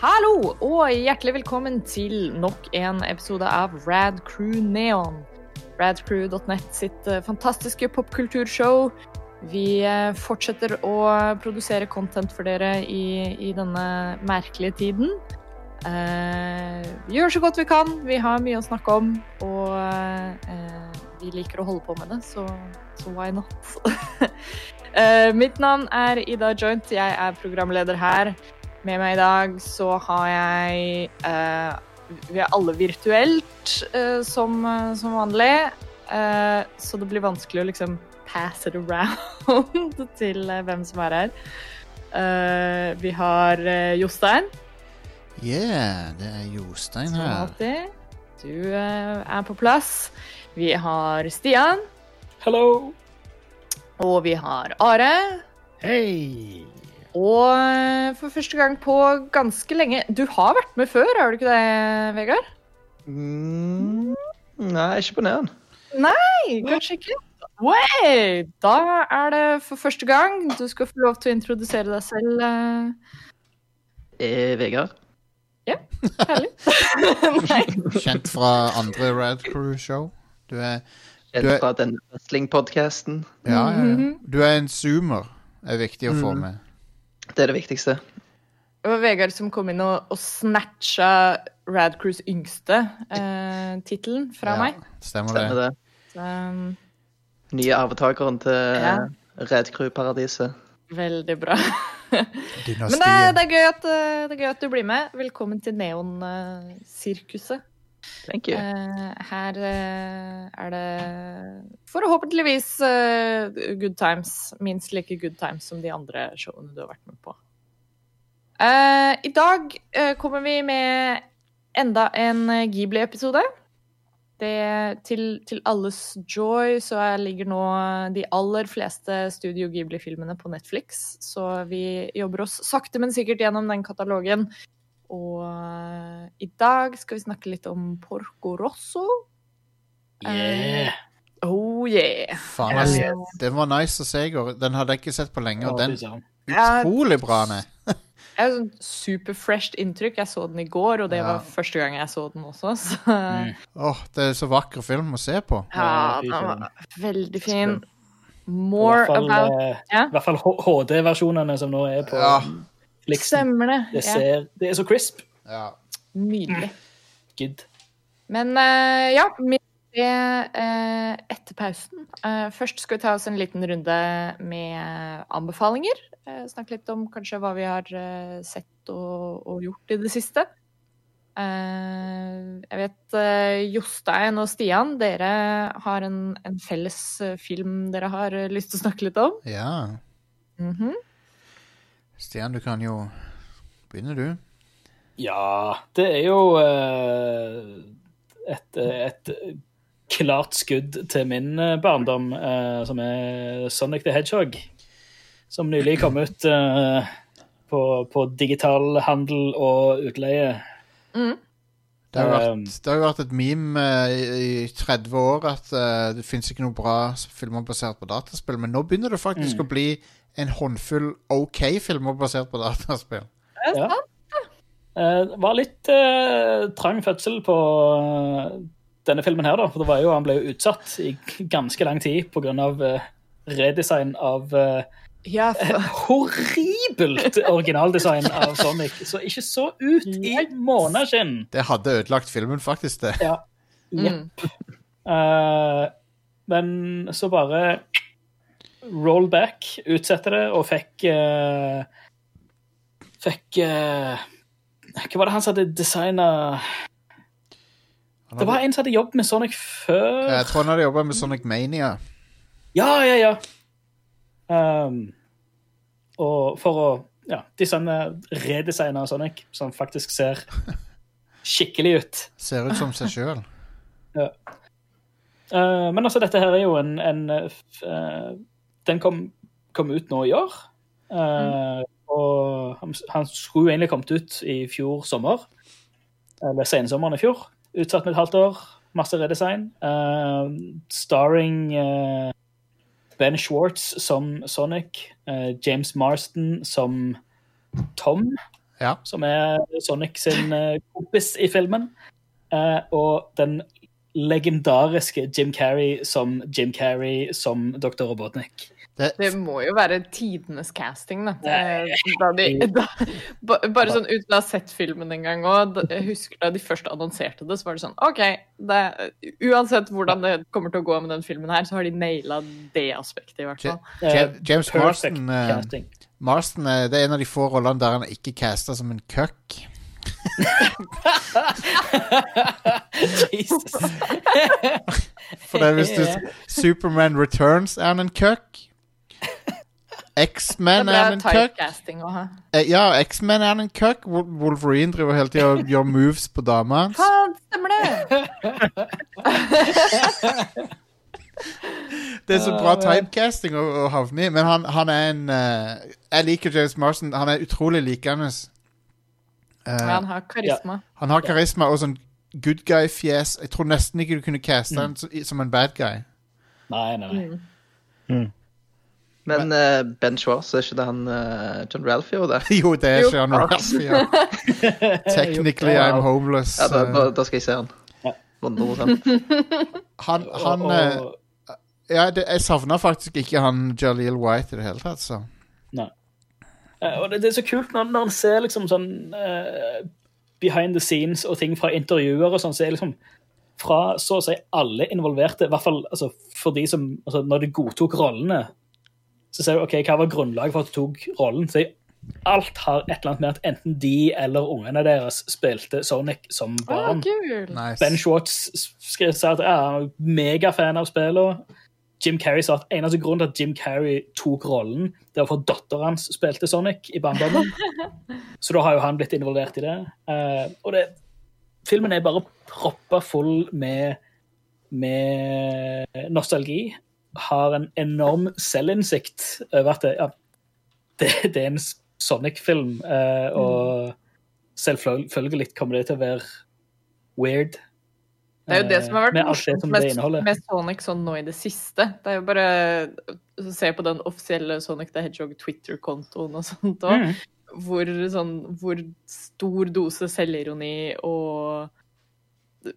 Hallo og hjertelig velkommen til nok en episode av Rad Crew Neon. Radcrew.net sitt eh, fantastiske popkulturshow. Vi eh, fortsetter å produsere content for dere i, i denne merkelige tiden. Eh, vi gjør så godt vi kan. Vi har mye å snakke om, og eh, vi liker å holde på med det, så, så why not? Eh, mitt navn er Ida Joint. Jeg er programleder her. Med meg i dag så har jeg eh, Vi er alle virtuelt eh, som, eh, som vanlig. Eh, så det blir vanskelig å liksom pass it around til eh, hvem som er her. Eh, vi har Jostein, Yeah, det er Jostein her. Du er på plass. Vi har Stian. Hello. Og vi har Are. Hei. Og eh, for første gang på ganske lenge Du har vært med før, har du ikke det, Vegard? Mm, nei, ikke på neden. Nei, kanskje ikke. Way! Da er det for første gang. Du skal få lov til å introdusere deg selv. eh, Vegard. Ja, Herlig. Nei. Kjent fra andre Red Crew-show. Du er Kjent Du er- fra den wrestlingpodcasten. ja, ja, ja. Mhm. Du er en zoomer. er viktig å få Mhm. med. Det er det viktigste. Det var Vegard som kom inn og, og snatcha Radcrews yngste eh, tittelen fra Ja, meg. Stemmer det. Stemmer det. Um, Nye arvetakeren til Ja. Red Crew-paradiset. veldig bra. Men det, er- det, er gøy at, eh, det er gøy at du blir med. Velkommen til Neon-sirkuset. Thank you. Eh, her uh, er det forhåpentligvis eh, good times. Minst like good times som de andre showene du har vært med på. Eh, I dag eh, kommer vi med enda en Ghibli-episode. Til, til alles joy så er, ligger nå de aller fleste Studio Ghibli-filmene på Netflix. Så vi jobber oss sakte, men sikkert gjennom den katalogen. Og i dag skal vi snakke litt om Porco Rosso. Yeah. Oh yeah! Faen, yes. Den var nice å se i går. Den hadde jeg ikke sett på lenge. Og den Ja. utrolig bra ned. Jeg har sånn superfresht inntrykk. Jeg så den i går, og det Ja. var første gang jeg så den også. Så Mm. Åh, det er så vakker film å se på. ja, Ja, den var veldig fin. More fall, about eh, Ja. i hvert fall HD-versjonene som nå er på Ja. Flixen. Stemmer det. Det, Ja, det er så crisp. Ja. nydelig. Good. Men uh, ja, mer det eh, etter pausen. Eh, først skal vi ta oss en liten runde med anbefalinger. Eh, snakke litt om kanskje hva vi har eh, sett og, og gjort i det siste. Eh, jeg vet eh, Jostein og Stian, dere har en, en felles eh, film dere har eh, lyst til å snakke litt om. ja. Mhm. Stian, du kan jo begynne, du. Ja, det er jo eh, et, et klart skudd til min eh, barndom, uh, som er Sonic the Hedgehog. Som nylig kom ut uh, på, på digital handel og utleie. Det har jo Um, vært, det har jo vært et meme i, i 30 år at det fins ikke noe bra filmer basert på dataspill, men nå begynner det faktisk Mm. å bli en håndfull OK filmer basert på dataspill. Ja. Eh, Det var litt uh, trang fødsel på denne filmen her, da. For det var jo, han ble jo utsatt i ganske lang tid pga. Uh, redesign av uh, Ja, for, horribelt originaldesign av Sonic. Så ikke så ut i måneskinn. Det hadde ødelagt filmen, faktisk, det. Ja. mm. Uh, men så bare roll back, utsette det, og fikk uh, Fikk uh, Hva var det han som hadde designa Det var en som hadde jobbet med Sonic før. jeg tror han hadde jobba med Sonic Mania. Ja, ja, ja. Um, og for å ja, designe, redesigne Sonic, som faktisk ser skikkelig ut. Ser ut som seg sjøl. Eh, men altså, dette her er jo en, en uh, eh, Den kom, kom ut nå i år. Eh, Og han, han skulle egentlig kommet ut i fjor sommer. Eller sensommeren i fjor. Utsatt med et halvt år. Masse redesign. Uh, starring uh, Ben Schwartz som Sonic. Uh, James Marston som Tom. Ja. som er Sonic sin eh, kompis i filmen. Eh, og den legendariske Jim Carrey som Jim Carrey som Dr. Robotnik. Det, Det må jo være tidenes casting, da. Eh, Da de, da, bare sånn uten å ha sett filmen en gang òg. Jeg husker da de først annonserte det, så var det sånn OK, det, uansett hvordan det kommer til å gå med den filmen her, så har de naila det aspektet, i hvert fall. Ja- James Marston, uh. Marston det er en av de få rollene der han ikke casta som en cuck. Jesus. For det hvis du Superman Returns er han en cuck. X-Men er en ha. Eh, Ja, X-Men er en cuck. Wolverine driver hele tida og gjør moves på dama hans. Faen, stemmer det! Det er så bra typecasting å, å havne i, men han, han er en uh, Jeg liker James Marston. Han er utrolig likende. Uh, Ja, han har karisma. han har karisma og sånn good guy-fjes. Jeg tror nesten ikke du kunne caste Mm. han som en bad guy. Nei, nei, nei. Mm. Men uh, Ben Schwartz, er ikke det han uh, John Ralphio gjorde? Jo, det er John Ralph. Ja. Technically. I'm homeless. Ja, da, da, eh, da skal jeg se han. 100 han han og, og, Ja, det, jeg savna faktisk ikke han Jaleel White i det hele tatt, så. eh, og det, det er så kult når, når en ser liksom sånn uh, behind the scenes og ting fra intervjuer og sånn, så er liksom fra så å si alle involverte, i hvert fall altså, for de som altså, Når de godtok rollene, så ser du OK, hva var grunnlaget for at du tok rollen? Så alt har et eller annet med at enten de eller ungene deres spilte Sonic som barn. kult! Nice. Ben Schwartz skrev sa at han er megafan av spillet. Jim Carrey sa at eneste grunn til at Jim Carrey tok rollen, det var for datteren hans spilte Sonic i barndommen. Så da har jo han blitt involvert i det. Uh, og det, filmen er bare proppa full med, med nostalgi. Har en enorm selvinnsikt over at det, ja, det, det er en Sonic-film, eh, og selvfølgelig kommer det til å være weird. Det er jo det som har vært med som med, det med Sonic sånn nå i det siste. Det er jo bare å se på den offisielle Sonic the Hedgehog Twitter-kontoen og sånt òg. Mm. Hvor, sånn, hvor stor dose selvironi og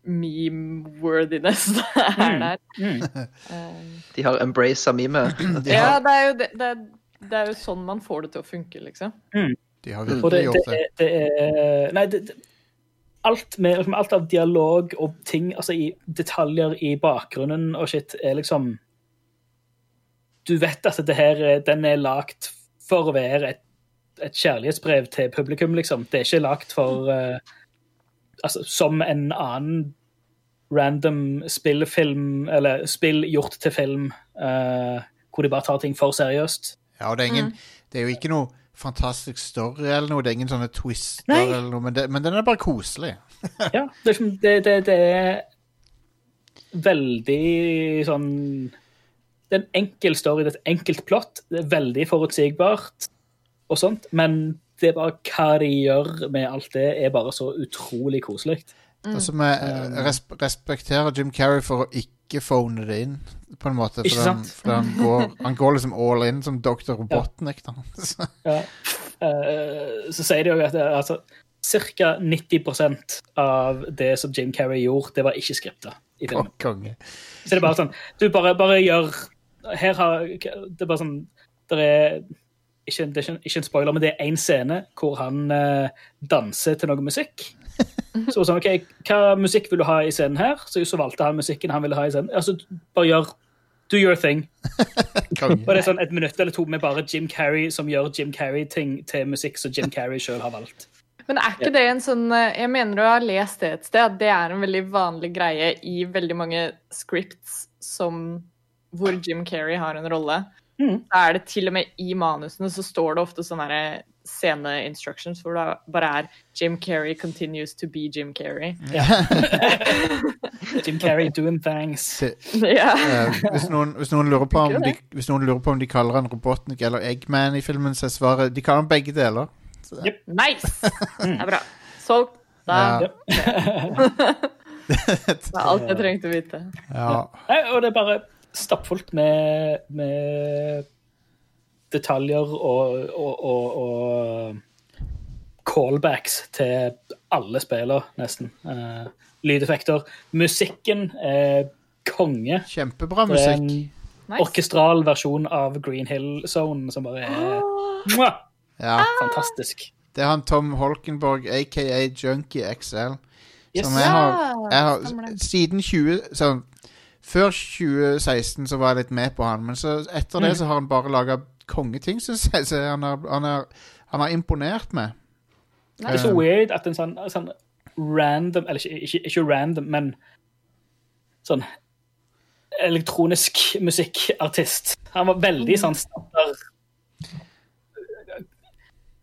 meme-worthiness er Mm. der. Mm. Mm. De har embraced meme. De ja, det er, jo det, det, er, det er jo sånn man får det til å funke, liksom. de har virkelig gjort det. det er Nei, alt, med, liksom, alt av dialog og ting, altså i detaljer i bakgrunnen og shit, er liksom Du vet at det her, er- den er lagt for å være et, et kjærlighetsbrev til publikum, liksom. Det er ikke lagt for eh, Altså som en annen random spillfilm, eller spill gjort til film, uh, hvor de bare tar ting for seriøst. Ja, og det er, ingen, Mm. det er jo ikke noe fantastisk story eller noe. Det er ingen sånne twister Nei. eller noe, men, det, men den er bare koselig. Ja, det, det, det, det er veldig sånn Det er en enkel story, det er et enkelt plott. Det er veldig forutsigbart og sånt, men det er bare hva de gjør med alt det, er bare så utrolig koselig. Altså, vi Um. respekterer Jim Carrey for å ikke phone det inn, på en måte. For han, for han, går, han går liksom all in som Dr. Robotnik. Da. Så- Ja. Uh, så sier de jo at er, altså, ca. 90% av det som Jim Carrey gjorde, det var ikke skripta i filmen. konge. Så det er bare sånn Du bare, bare gjør Her har Det er bare sånn Det er ikke, det er ikke, ikke en spoiler, men det er én scene hvor han eh, danser til noe musikk. Så sånn, ok, Hva musikk vil du ha i scenen her? Så, så valgte han musikken han ville ha i scenen. Altså, bare gjør Do your thing. Og det er sånn et minutt eller to med bare Jim Carrey som gjør Jim Carrey-ting til musikk som Jim Carrey sjøl har valgt. Men er ikke det en sånn eh, Jeg mener du har lest det et sted, at det er en veldig vanlig greie i veldig mange scripts som hvor Jim Carrey har en rolle. Mhm. Da er det til og med i manusene så står det ofte sånne her scene-instructions hvor det bare er Jim Carrey continues to be Jim Carrey. Jim Carrey doing things. Ja. eh, hvis, noen, hvis, noen lurer på om de, hvis noen lurer på om de kaller han Robotnik eller Eggman i filmen, så er svaret de kaller han begge deler. Nice! Det er bra. Solgt. Da Ja. det er alt jeg trengte å vite. Ja. Nei, og det er bare stappfullt med, med detaljer og, og, og, og callbacks til alle spiller, nesten. Uh, lydeffekter. Musikken er konge. Kjempebra Det er en musikk. Nice. orkestral versjon av Green Hill Zone som bare er oh. Ja. fantastisk. Det er han Tom Holkenborg, aka Junkie XL. Yes. Som jeg har, jeg har. Siden 20 sånn, Før 2016 så var jeg litt med på han, men så etter det Mm. så har han bare laga kongeting, syns jeg. Så han har, han, har, han har imponert meg. Det er så weird at en sånn, sånn random Eller ikke, ikke, ikke random, men sånn elektronisk musikkartist. Han var veldig sånn standard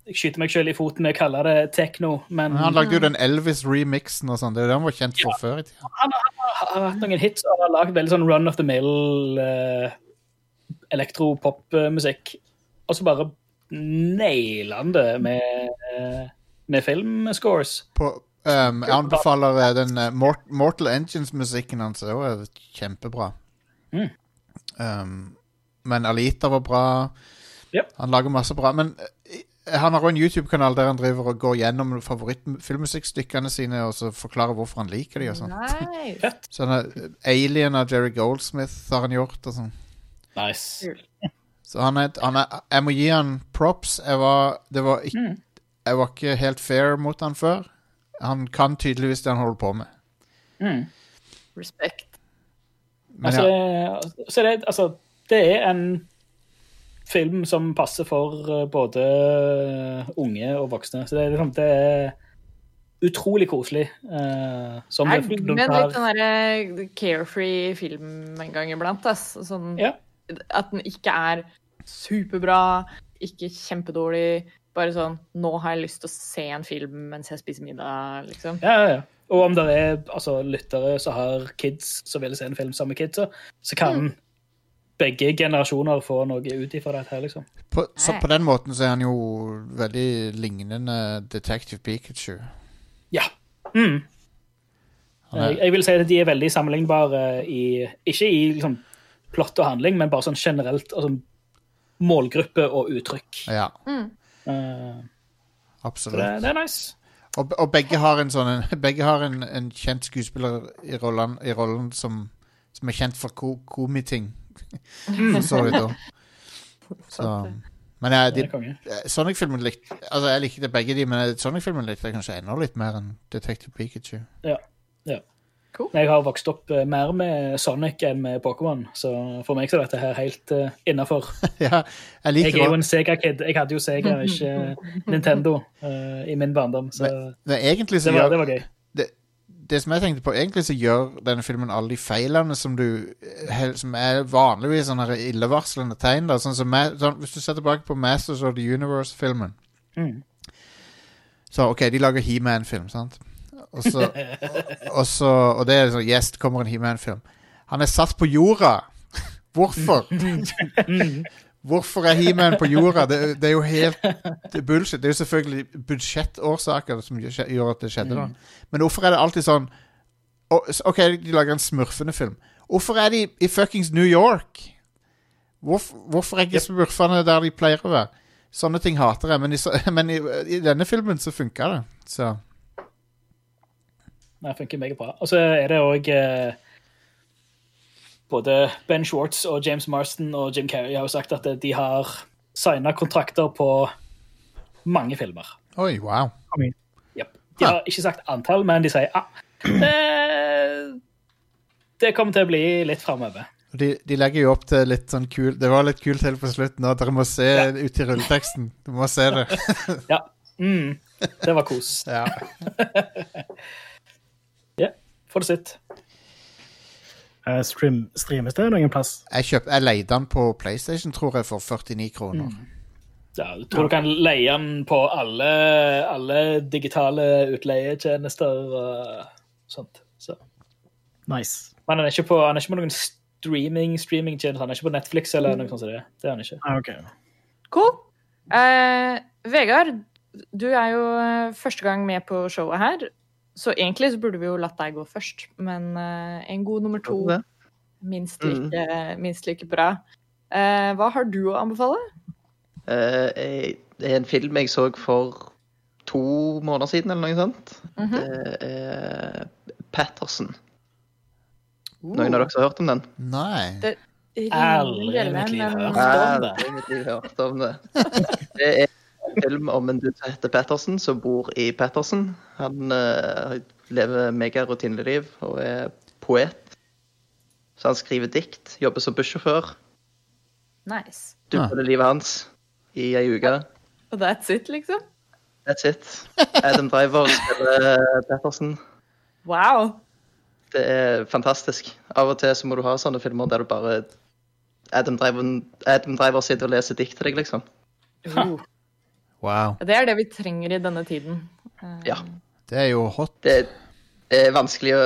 Jeg skyter meg selv i foten med å kalle det tekno, men han lagde jo den Elvis-remixen og sånn. Det er det han var kjent for før i tida. han har hatt noen hits og har lagd veldig sånn run of the mill uh, elektropopmusikk. Og så bare naila han det med, eh, med filmscores. På, um, jeg anbefaler eh, den uh, Mort Mortal Engines-musikken hans. Det var kjempebra. Mm. Um, men Alita var bra. Yep. Han lager masse bra. Men han har også en YouTube-kanal der han driver og går gjennom favorittfilmmusikkstykkene sine og så forklarer hvorfor han liker de og sånn. Nice. Sånn eh, Alien av Jerry Goldsmith har han gjort og sånn. Nice. Så han er, han er Jeg må gi han props. Jeg var Det var ikke Mm. Jeg var ikke helt fair mot han før. Han kan tydeligvis det han holder på med. Mm. Respekt. Men Altså, ja, så det, altså, det er en film som passer for eh, både unge og voksne. Så det er, liksom, det er utrolig koselig. eh, som Jeg digger med litt den derre carefree film en gang iblant. Sånn, Ja. At den ikke er superbra, ikke kjempedårlig. Bare sånn Nå har jeg lyst til å se en film mens jeg spiser middag, liksom. Ja, ja, ja. Og om det er altså, lyttere som har kids som vil se en film sammen med kidsa, så kan begge generasjoner får noe ut ifra dette her, liksom. på, så på den måten så er han jo veldig lignende Detective Pikachu. Ja. Mm. Er, Jeg, jeg vil si at de er veldig sammenlignbare i Ikke i liksom, plott og handling, men bare sånn generelt. Altså, målgruppe og uttrykk. ja, Mm. Uh, absolutt. det, det er nice. Og, og begge har en sånn en- Begge har en, en kjent skuespiller i rollen, i rollen som, som er kjent for ko, komiting. For så vidt òg. Så Men jeg, de. Sonic-filmen likte Altså, jeg likte begge de, men Sonic-filmen likte jeg kanskje enda litt mer enn Detective Pikachu. Ja Jeg har vokst opp eh, mer med Sonic enn med Pokémon, så for meg så er dette her helt uh, innafor. ja, jeg Jeg er jo en Sega-kid. Jeg hadde jo Sega, ikke Nintendo, uh, i min barndom. Så Men egentlig så det var, det var gøy. Det som jeg tenkte på, egentlig så gjør denne filmen alle de feilene som du Som er vanligvis sånne illevarslende tegn. Da. Sånn som, sånn, hvis du ser tilbake på Masters of the Universe-filmen Mm. Så OK, de lager He-Man-film, sant? Og så, og, så, og det er sånn Yes, det kommer en He-Man-film. Han er satt på jorda! Hvorfor? Hvorfor er He-Man på jorda? Det, det er jo helt det bullshit. Det er jo selvfølgelig budsjettårsaker som gjør at det skjedde. da Men hvorfor er det alltid sånn OK, de lager en smurfende film. Hvorfor er de i fuckings New York? Hvorfor, hvorfor er ikke smurfene der de pleier å være? Sånne ting hater jeg, men i, men i, i denne filmen så funka det. Så Det funker meget bra. Og så er det òg eh, Både Ben Schwartz og James Marston og Jim Carrey har jo sagt at de har signa kontrakter på mange filmer. Oi, wow. Yep. De har ikke sagt antall, men de sier ah, det, det kommer til å bli litt framover. De, de legger jo opp til litt sånn kul Det var litt kult helt på slutten. òg. dere må se Ja. ut i rulleteksten. Du må se det. Ja. Mm, det var kos. ja. Ja, Får det sitt. Eh, stream, streames det noen plass? Jeg, kjøp, jeg leide den på PlayStation, tror jeg, for 49 kroner. Ja, jeg tror du kan leie den på alle, alle digitale utleietjenester og sånt. Så. Nice. Men han er ikke på, han er ikke på noen streaming streamingtjenester. Han er ikke på Netflix eller noe sånt. Det Det er han ikke. Okay. Cool. Uh, Vegard, du er jo eh, første gang med på showet her. Så egentlig så burde vi jo latt deg gå først, men uh, en god nummer to, minst minst Mm. minst like bra. Uh, hva har du å anbefale? Uh, jeg- det er en film jeg så for to måneder siden, eller noe sånt. Mhm. Det er Patterson. Uh. Noen av dere har hørt om den? Nei. Det Aldri i mitt liv hørt. om det. Aldri i mitt liv hørt om det. Det er en film om en dude som heter Pettersen, som bor i Pettersen. Han uh, lever megarutineliv og er poet. Så han skriver dikt, jobber som bussjåfør. Nice. Du Ah. det livet hans i ei uke. Og that's it, liksom? That's it. Adam Driver spiller Pettersen. Wow. Det er fantastisk. Av og til så må du ha sånne filmer der du bare Adam Driver, Adam Driver sitter og leser dikt til deg, liksom. Uh. Wow. Det er det vi trenger i denne tiden. Ja. Det er jo hot. Det er vanskelig å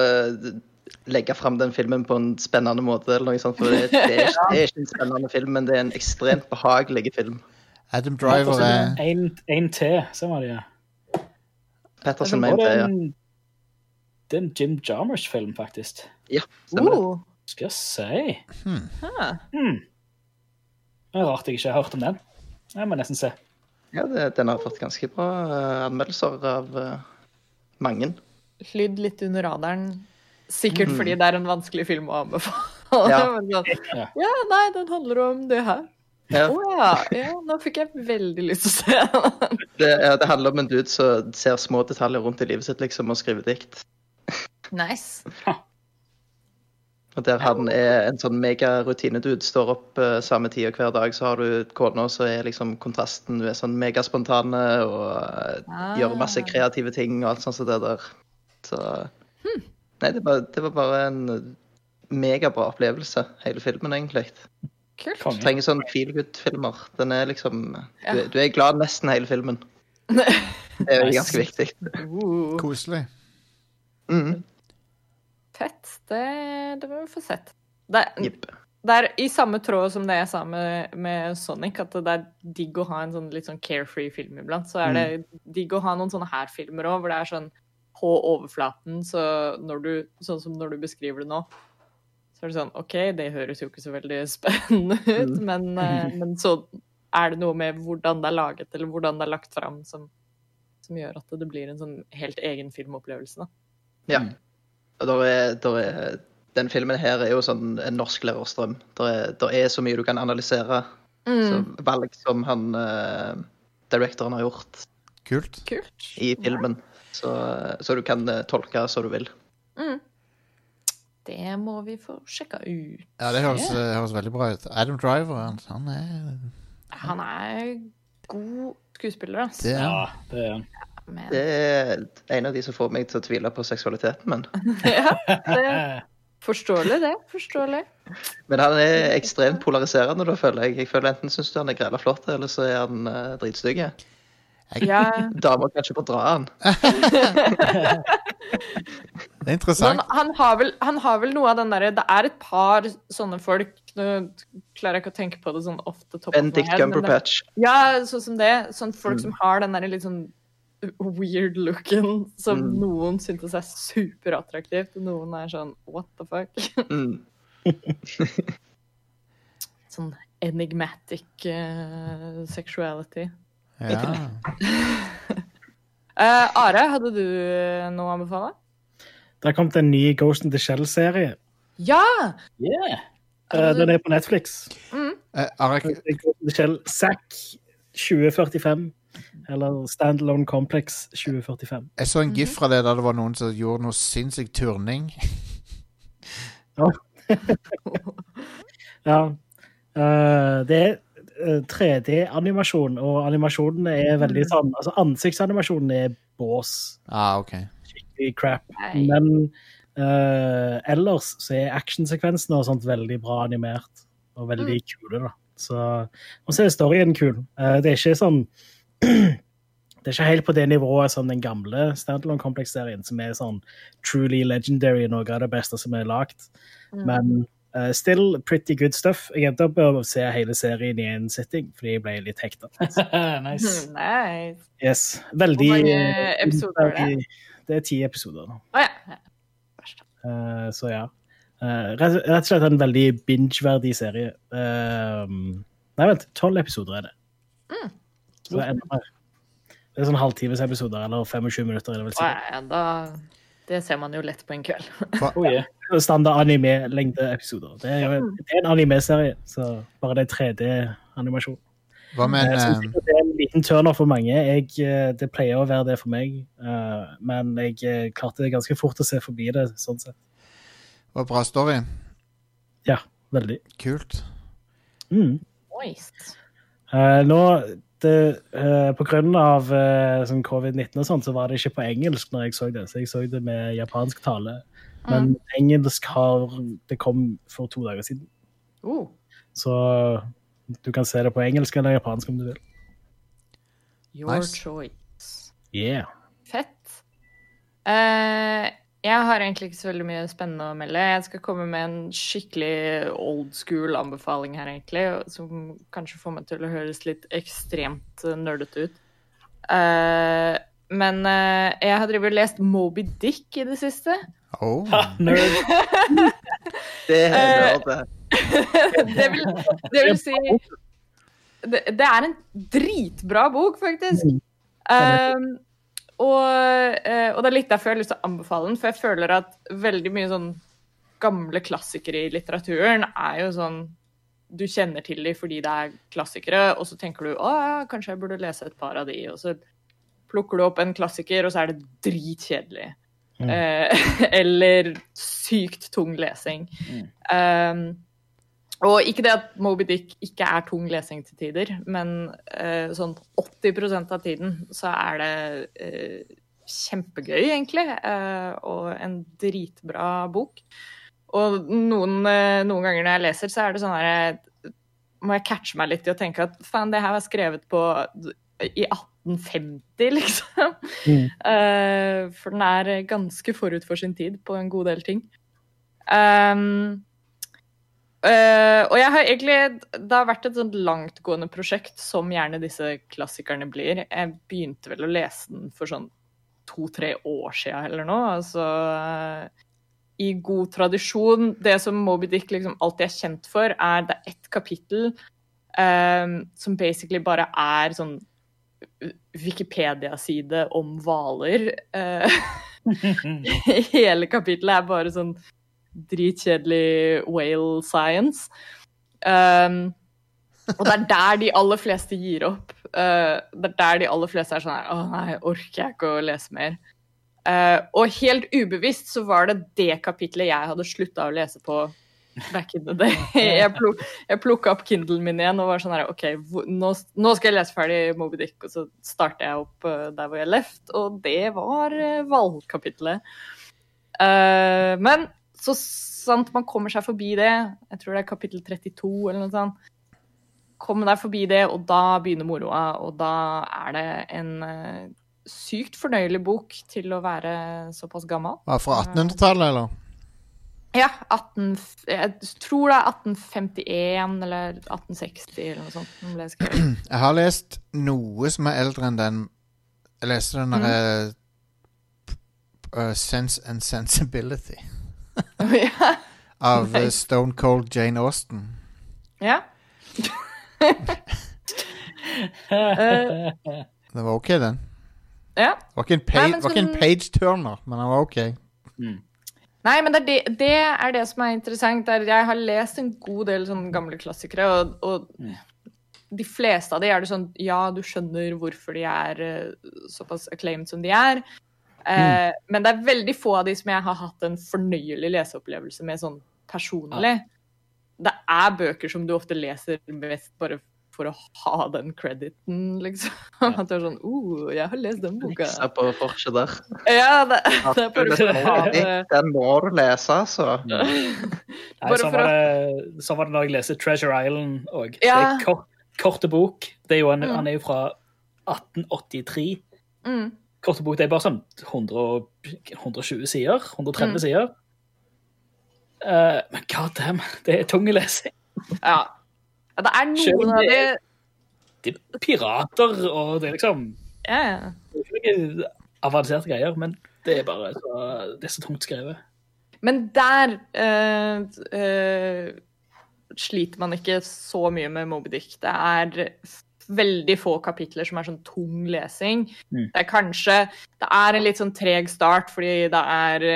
legge fram den filmen på en spennende måte, eller noe sånt, for det, det, er, ikke- det er ikke en spennende film, men det er en ekstremt behagelig film. Adam Driver er En, en til, ser man det. Petterson Og det mente er ja. en, det er en Jim Jarmers-film, faktisk. ja, stemmer det. Uh. Skal jeg si. Hmm. Hmm. Det er rart jeg ikke har hørt om den. Jeg må nesten se. Ja, det, den har fått ganske bra eh, anmeldelser av eh, mange. Flydd litt under radaren. Sikkert Mm. fordi det er en vanskelig film å anbefale. Ja. Sånn, Ja. ja, nei, den handler om det her. Ja, Oh, ja. ja. Nå fikk jeg veldig lyst til å se den. det, ja, det handler om en dude som ser små detaljer rundt i livet sitt liksom, og skriver dikt. Nice. Og der han er en sånn megarutinedude, står opp uh, samme tid og hver dag, så har du kona, så er liksom kontrasten Du er sånn megaspontane og uh, Ah. gjør masse kreative ting og alt sånt som det der. Så Nei, det var, det var bare en megabra opplevelse, hele filmen, egentlig. Kult. Du trenger sånn feel good-filmer. Den er liksom Ja. du, du er glad nesten hele filmen. Det er jo ganske viktig. Uh. koselig. Mm. Fett. Det, det må vi få sett. Det, er- det er i samme tråd som det jeg sa med, med Sonic, at det er digg å ha en sånn litt sånn carefree film iblant. Så er det digg å ha noen sånne her filmer òg, hvor det er sånn på overflaten, så når du, sånn som når du beskriver det nå, så er det sånn OK, det høres jo ikke så veldig spennende ut, men, eh, men så er det noe med hvordan det er laget, eller hvordan det er lagt fram, som, som gjør at det blir en sånn helt egen filmopplevelse, da. Ja. Der er, der er, den filmen her er jo sånn en norsk lærerstrøm. Der er, der er så mye du kan analysere. Så Mm, valg som han uh, directoren har gjort Kult. kult. i filmen. Så, så du kan eh, tolke som du vil. Mm. Det må vi få sjekka ut. Ja, det høres, eh, høres veldig bra ut. Adam Driver, han, han er Han er god skuespiller, altså. Det er Ja, han. det er Men, Det er en av de som får meg til å tvile på seksualiteten min. ja, det Forståelig, det. Forståelig. Men han er ekstremt polariserende, da, føler jeg. Jeg føler Enten syns du han er grella flott, eller så er han uh, dritstygg. Ja, Damer kan ikke fordra han. Det er interessant. han har, vel, han har vel noe av den derre Det er et par sånne folk Nå klarer jeg ikke å tenke på det sånn ofte. Benedict Cumberpatch. Ja, sånn som det. Sånn folk Mm. som har den derre litt sånn weird looken som Mm. noen syntes er superattraktivt, og noen er sånn what the fuck? Mm. Sånn enigmatic uh, sexuality. Ja. uh, Are, hadde du noe å anbefale? Det har kommet en ny Ghost in the Shell-serie. Ja! Yeah. Uh, Den er på Netflix. Mm. Uh, Are... Ghost in the Shell SAC 2045. Eller Standalone Complex 2045. jeg så en gif fra det der det var noen som gjorde noe sinnssyk turning. Ja. Eh, det er eh, 3D-animasjon, og animasjonene er veldig sånn Altså, ansiktsanimasjonen er bås. Ah, okay. Skikkelig crap. Nei. Men uh, ellers så er actionsekvensene og sånt veldig bra animert. Og veldig kule, da. Så, og så er storyen kul. Uh, det er ikke sånn Det er ikke helt på det nivået som den gamle Standalone Complex-serien, som er sånn truly legendary, noe av det beste som er lagd. Men uh, still pretty good stuff. Jeg endte opp med å se hele serien i en sitting, fordi jeg ble litt hekta. nice. Nice. Yes. Veldig Hvor mange eh, episoder er det? Det er ti episoder. nå. Oh, ja. Eh, så ja. Uh, rett, rett og slett en veldig binge-verdig serie. Nei, vent. Tolv episoder er det. Så det er enda mer. Det er sånn halvtimesepisoder, eller 25 minutter. er det Å, sikkert. da, det ser man jo lett på en kveld. Oh, yeah. Standard anime-lengdeepisoder. Det er jo det er en anime-serie, så bare det er 3D-animasjon. Hva med Jeg synes det er en liten turner for mange. Jeg, eh, det pleier å være det for meg, eh, men jeg klarte det ganske fort å se forbi det, sånn sett. Det Var bra story? Ja, veldig. Kult. Mm. Nice. Eh, nå, det, uh, på grunn av eh, sånn covid-19 og sånn, så var det ikke på engelsk når jeg så det, så jeg så det med japansk tale. Men engelsk har Det kom for to dager siden. Uh. Så du kan se det på engelsk eller japansk om du vil. Your Nice. choice. Yeah. Fett. Eh, jeg har egentlig ikke så veldig mye spennende å melde. Jeg skal komme med en skikkelig old school anbefaling her, egentlig, som kanskje får meg til å høres litt ekstremt eh, nerdete ut. Uh, men uh, jeg har drevet og lest Moby Dick i det siste. Oh. Ha, nerd. Det er det. det, vil, det vil si det, det er en dritbra bok, faktisk. Um, og, eh, og det er litt derfor jeg har lyst til å anbefale den, for jeg føler at veldig mye sånn gamle klassikere i litteraturen er jo sånn Du kjenner til dem fordi det er klassikere, og så tenker du å ja, kanskje jeg burde lese et par av de, og så plukker du opp en klassiker, og så er det dritkjedelig. Mm. Eh, eller sykt tung lesing. Um, og ikke det at Moby Dick ikke er tung lesing til tider, men eh, sånn 80% av tiden så er det eh, kjempegøy, egentlig, eh, og en dritbra bok. Og noen, eh, noen ganger når jeg leser, så er det sånn her Må jeg catche meg litt i å tenke at faen, det her var skrevet på i 1850, liksom. Mm. Eh, for den er ganske forut for sin tid på en god del ting. Um, eh, og jeg har egentlig Det har vært et sånt langtgående prosjekt, som gjerne disse klassikerne blir. Jeg begynte vel å lese den for sånn to-tre år siden eller noe. Altså uh, i god tradisjon. Det som Moby Dick liksom alltid er kjent for, er det er ett kapittel eh, som basically bare er sånn Wikipedia-side om hvaler. Uh, hele kapittelet er bare sånn dritkjedelig whale science. Um, og det er der de aller fleste gir opp. Uh, det er der de aller fleste er sånn her Å nei, orker jeg ikke å lese mer. Uh, og helt ubevisst så var det det kapitlet jeg hadde slutta å lese på back in the day. Jeg, pluk, plukka opp Kindlen min igjen og var sånn her OK, nå, nå skal jeg lese ferdig Moby Dick, og så starter jeg opp uh, der hvor jeg left, og det var uh, hvalkapitlet. Uh, men så sant man kommer seg forbi det, jeg tror det er kapittel 32 eller noe sånt, komme deg forbi det, og da begynner moroa, og da er det en uh, sykt fornøyelig bok til å være såpass gammel. Det fra 1800-tallet, eller? Ja, 18, jeg tror det er 1851 eller 1860 eller noe sånt. den ble skrevet. Jeg har lest noe som er eldre enn den. Jeg leste den derre uh, Sense and Sensibility ja. av uh, Nice. Stone Cold Jane Austen. ja. Eh, Den var ok, den. ja. Det var ikke en, page, men var ikke en sånn- page-turner, men den var ok. Nei, men det er det, det er det som er interessant. Er, jeg har lest en god del sånne gamle klassikere, og, og de fleste av de er det sånn Ja, du skjønner hvorfor de er eh, såpass acclaimed som de er. Eh, Men det er veldig få av de som jeg har hatt en fornøyelig leseopplevelse med sånn personlig. Det er bøker som du ofte leser mest bare for å ha den crediten, liksom. At du er sånn oh, jeg har lest den boka. Se på forset der. Ja, det, det er bare for å ha det. Den må du lese, altså. Nei, sånn, var det, sånn var det når jeg leste Treasure Island òg. Ja. Kort, korte bok. Det er jo en, Mm. Han er jo fra 1883. Mm. Korte bok det er bare sånn 100, 120 sider. 130 Mm. sider. Uh, men god damn, det er tung lesing. Ja. ja. Det er noen av de det- Det er pirater, og det er liksom ja, ja. det er ikke avanserte greier, men det er bare så, det er så tungt skrevet. Men der uh, uh, sliter man ikke så mye med Moby Dick. Det er veldig få kapitler som er sånn tung lesing. Mm. Det er kanskje Det er en litt sånn treg start, fordi det er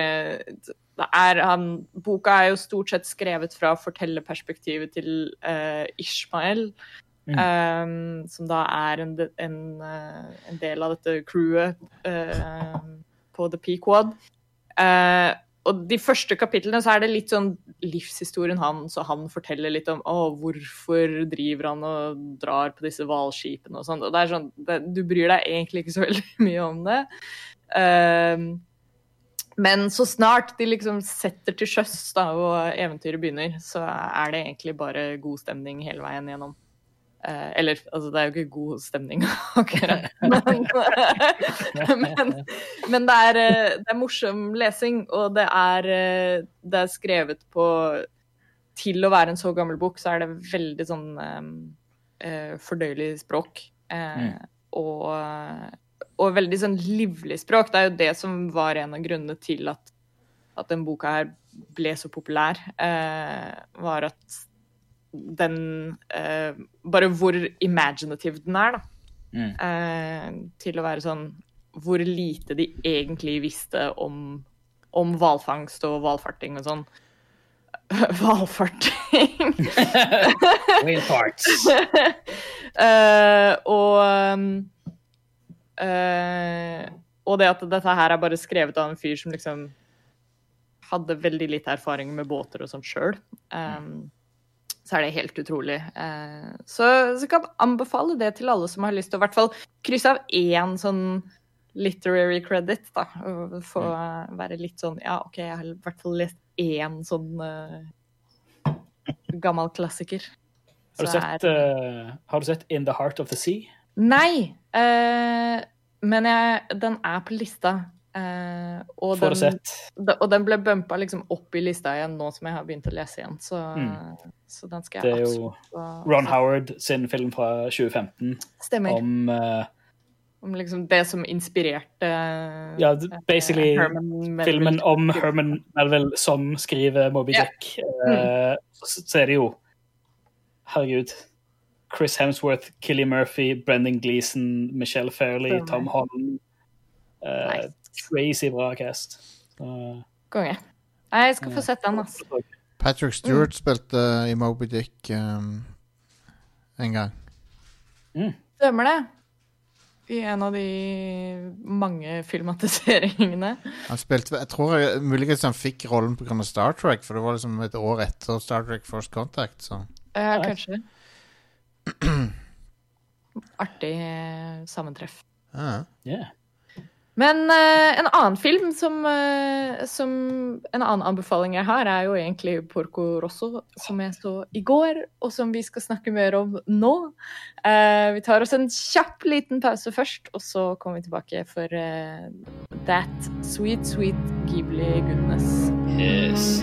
det er han, Boka er jo stort sett skrevet fra fortellerperspektivet til uh, Ishmael. Mm. um, som da er en, en, eh, en del av dette crewet uh, på The Pequod. Eh, og de første kapitlene så er det litt sånn livshistorien hans, og han forteller litt om å, hvorfor driver han og drar på disse hvalskipene og sånn. Og det er sånn, det, du bryr deg egentlig ikke så veldig mye om det. Um, men så snart de liksom setter til sjøs og eventyret begynner, så er det egentlig bare god stemning hele veien gjennom. Eh, eller, altså det er jo ikke god stemning akkurat, men, men, men det, er, eh, det er morsom lesing, og det er, eh, det er skrevet på Til å være en så gammel bok, så er det veldig sånn eh, fordøyelig språk. Eh, og, og veldig sånn livlig språk. Det er jo det som var en av grunnene til at, at den boka her ble så populær. Var at den eh, Bare hvor imaginative den er, da. Mm. Eh, til å være sånn Hvor lite de egentlig visste om om hvalfangst og hvalfarting og sånn. Hvalfarting! Whale. Eh, og um, eh, Og det at dette her er bare skrevet av en fyr som liksom hadde veldig lite erfaring med båter og sånt sjøl. Så er det helt utrolig. Så, så, kan jeg anbefale det til alle som har lyst til å i hvert fall krysse av én sånn literary credit, da. Og få være litt sånn Ja, OK, jeg har i hvert fall lest én sånn uh, gammel klassiker. Har du, sett, eh, har du sett In the Heart of the Sea? Nei, Uh, men jeg, den er på lista. Eh, og, den, sett? og den ble bumpa liksom opp i lista igjen nå som jeg har begynt å lese igjen. Så, Mm. så den skal Det er absolutt jo Ron Howard sin film fra 2015 Stemmer. Om, om eh, liksom det som inspirerte Ja, eh, basically Herman filmen om Herman Melville som skriver Moby yeah. Dick. Eh, så, er det jo Herregud. Chris Hemsworth, Killy Murphy, Brendan Gleeson, Michelle Fairley. Tom Holland. Eh, Nice. Crazy bra cast. Uh, Konge. Nei, jeg skal få sett den, altså. Patrick Stewart spilte i Moby Dick um, en gang. Stemmer det. I en av de mange filmatiseringene. Han spilte, jeg tror jeg, Muligens han fikk rollen pga. Star Trek, for det var liksom et år etter Star Trek First Contact. Så. Ja, kanskje. Artig eh, sammentreff. Ja. Yeah. Men uh, en annen film som, uh, som En annen anbefaling jeg har, er jo egentlig Porco Rosso, som jeg så i går, og som vi skal snakke mer om nå. Uh, vi tar oss en kjapp liten pause først, og så kommer vi tilbake for That Sweet Sweet Ghibli Goodness. Yes.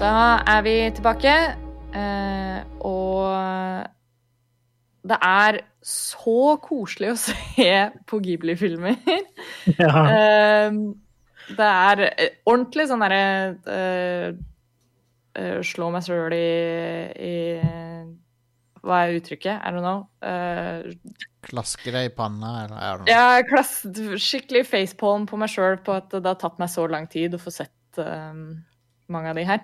Da er vi tilbake, eh, og det er så koselig å se på Ghibli-filmer. Ja. Eh, det er eh, ordentlig sånn derre Slå meg sjøl i, i Hva er uttrykket? I don't know. Eh, Klaske deg i panna, eller er det noe? Ja, klass, skikkelig facepalm på meg sjøl på at det har tatt meg så lang tid å få sett eh, mange av de her.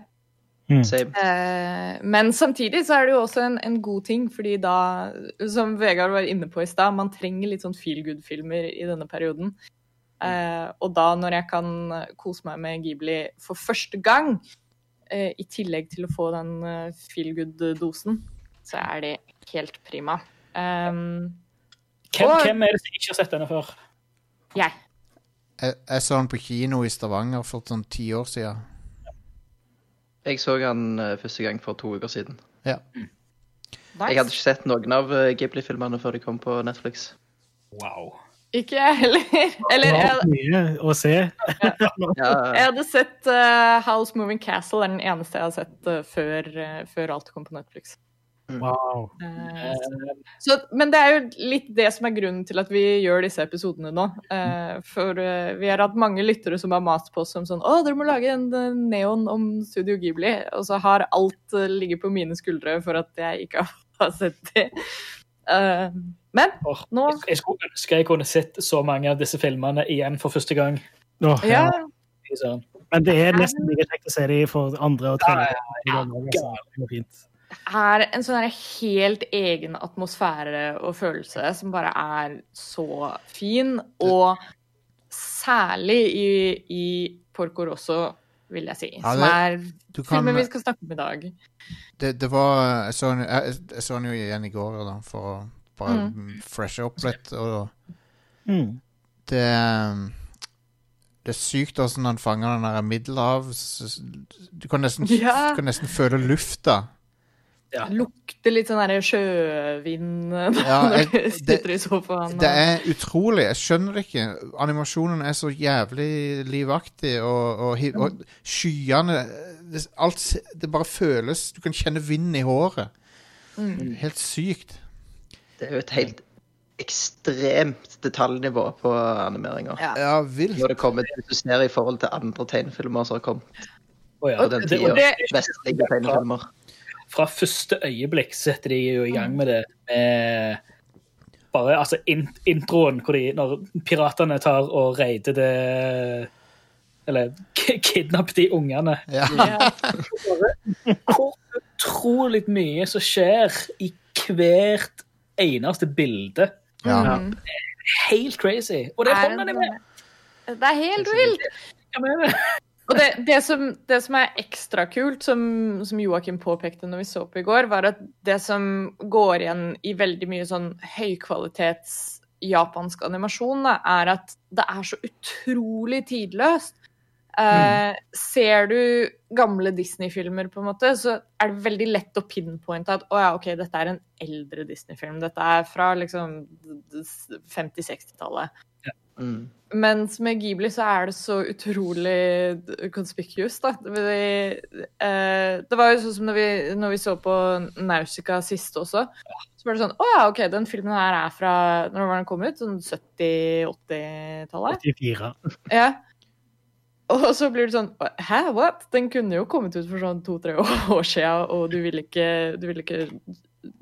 Same. Eh, men samtidig så er det jo også en, en god ting, fordi da, som Vegard var inne på i stad, man trenger litt sånn feel good-filmer i denne perioden. Eh, og da når jeg kan kose meg med Ghibli for første gang, eh, i tillegg til å få den eh, feel good-dosen, så er det helt prima. Um, Hvem, Og- hvem er det som ikke har sett denne før? jeg. Jeg, jeg så den på kino i Stavanger for sånn ti år siden. Jeg så han eh, første gang for to uker siden. Ja. Jeg hadde ikke sett noen av eh, Ghibli-filmene før de kom på Netflix. Wow. Ikke jeg heller. Eller Det jeg, var mye å se. Jeg hadde sett uh, House Moving Castle, er den eneste jeg har sett uh, før, uh, før alt kom på Netflix. Wow. Eh, Så, men det er jo litt det som er grunnen til at vi gjør disse episodene nå. Eh, for eh, vi har hatt mange lyttere som har mast på oss som sånn Å, dere må lage en neon om Studio Ghibli. Og så har alt ligget på mine skuldre for at jeg ikke har sett det. Men nå jeg, skulle ønske jeg kunne sett så mange av disse filmene igjen for første gang. Oh, Ja. Men det er nesten like kjekt å se dem for andre og tredje Ja, gang. Ja, Det går fint. Er en sånn helt egen atmosfære og følelse som bare er så fin. Og særlig i, i Porco Rosso, vil jeg si. Ja, som er kan filmen vi skal snakke om i dag. det, det var Jeg så den jo igjen i går da, for å bare freshe opp litt. Og Mm. det um, Det er sykt åssen han fanger den der Middelhav Du kan nesten, Ja. du kan nesten føle lufta. Lukter litt sånn sjøvind Ja, når du sitter i sofaen. Det er utrolig. Jeg skjønner det ikke. Animasjonen er så jævlig livaktig, og, og, og skyene det, Alt Det bare føles Du kan kjenne vinden i håret. Mm. Helt sykt. Det er jo et helt ekstremt detaljnivå på animeringa. Ja. Ja, vilt. Når det kommer til å du ser i forhold til andre tegnefilmer som har kommet Oh, ja. Og, den Det- tida. og det- Vestlige tegnefilmer. Fra første øyeblikk setter de jo i gang med det med bare altså in introen hvor de, når piratene tar og raider det Eller kidnapper de ungene. Ja. Hvor utrolig mye som skjer i hvert eneste bilde. Ja. Mm. Helt crazy. Og det er Er hånden en de med. sånn- Det er helt vilt! Og det, det, som, det som er ekstra kult, som, som Joakim påpekte når vi så på i går, var at det som går igjen i veldig mye sånn høykvalitets japansk animasjon, da, er at det er så utrolig tidløst. Eh, Ser du gamle Disney-filmer, på en måte, så er det veldig lett å pinpointe at å ja, ok, dette er en eldre Disney-film. Dette er fra liksom 50-60-tallet. Mm. Mens med Ghibli så er det så utrolig conspicuous, da. Det, eh, det var jo sånn som når vi, når vi så på Nausicaa sist også. Så var det sånn Å ja, OK, den filmen her er fra Når var den kom ut? Sånn 70-80-tallet? 84. Ja. Og så blir det sånn Hæ, what? Den kunne jo kommet ut for sånn to-tre år siden, og du ville ikke, du ville ikke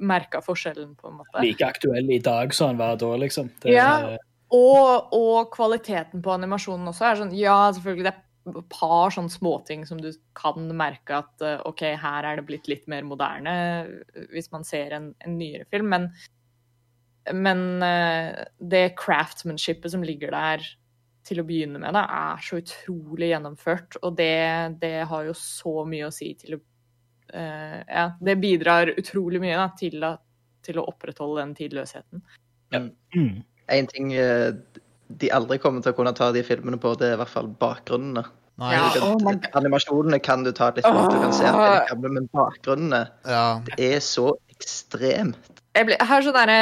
merka forskjellen, på en måte. Like aktuell i dag som han var da, liksom. Det, Ja. Og, og kvaliteten på animasjonen også er sånn Ja, selvfølgelig, det er et par sånne småting som du kan merke at eh, OK, her er det blitt litt mer moderne eh, hvis man ser en, en nyere film, men, men eh, det craftsmanshipet som ligger der til å begynne med, da, er så utrolig gjennomført, og det, det har jo så mye å si til å uh, Ja, det bidrar utrolig mye da, til, å, til å opprettholde den tidløsheten. Mm. En ting eh, de aldri kommer til å kunne ta de filmene på, det er i hvert fall bakgrunnene. Nei, Ja. Kan- oh. Animasjonene kan du ta litt bort, du kan se at gamle, men bakgrunnene ja. er så ekstremt. jeg ble, jeg har sånn derre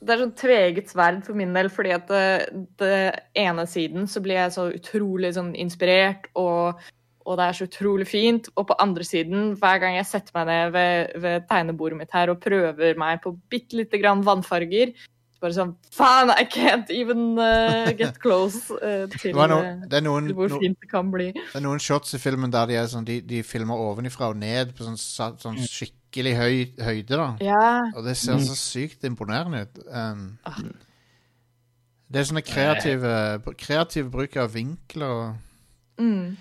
det er sånn tveget sverd for min del, fordi at det, det ene siden så blir jeg så utrolig sånn inspirert, og, og det er så utrolig fint. Og på andre siden, hver gang jeg setter meg ned ved, ved tegnebordet mitt her og prøver meg på bitte lite grann vannfarger, bare sånn Faen, I can't even uh, get close uh, til, Det, no, uh, det, noen, hvor no, fint det kan bli. det er noen shots i filmen der de, er sånn, de, de filmer ovenifra og ned på sånn, sånn skikkelig høy høyde. da Ja. Og det ser så sykt imponerende ut. Um, det er sånne kreative, kreative bruk av vinkler. og- Mm.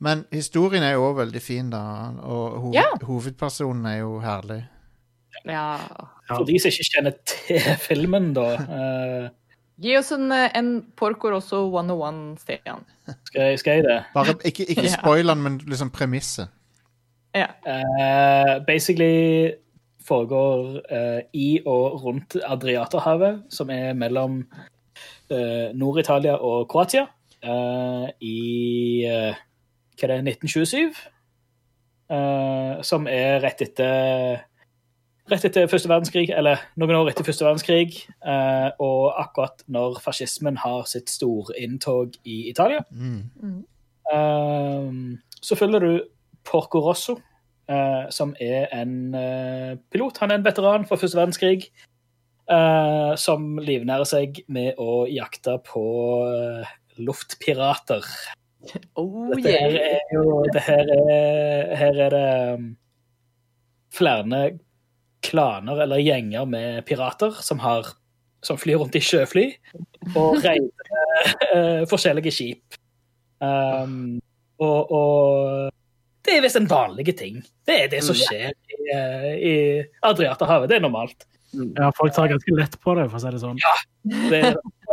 Men historien er jo òg veldig fin, da. Og hoved, Ja. hovedpersonen er jo herlig. ja. For de som ikke kjenner til filmen, da, eh, Gi oss en, uh, en Porco Rosso 101, Stian. skal, jeg, skal jeg det? Bare, ikke ikke Ja. spoil den, men liksom premisset. Ja. Eh, basically foregår eh, i og rundt Adriaterhavet, som er mellom eh, Nord-Italia og Kroatia, eh, i eh, hva er det, 1927. eh, som er rett etter Rett etter første verdenskrig, eller noen år etter første verdenskrig, eh, og akkurat når fascismen har sitt storinntog i Italia. Mm. Um, så følger du Porco Rosso, eh, som er en eh, pilot. Han er en veteran fra første verdenskrig eh, som livnærer seg med å jakte på eh, luftpirater. Oh, Dette her er jo det her er, her er det um, flere klaner eller gjenger med pirater som, har, som flyr rundt i sjøfly og reider uh, forskjellige skip. Um, og, og det er visst en vanlig ting. Det er det som skjer i, uh, i Adriaterhavet. Det er normalt. Ja, folk tar ganske lett på det, for å si det sånn. Det,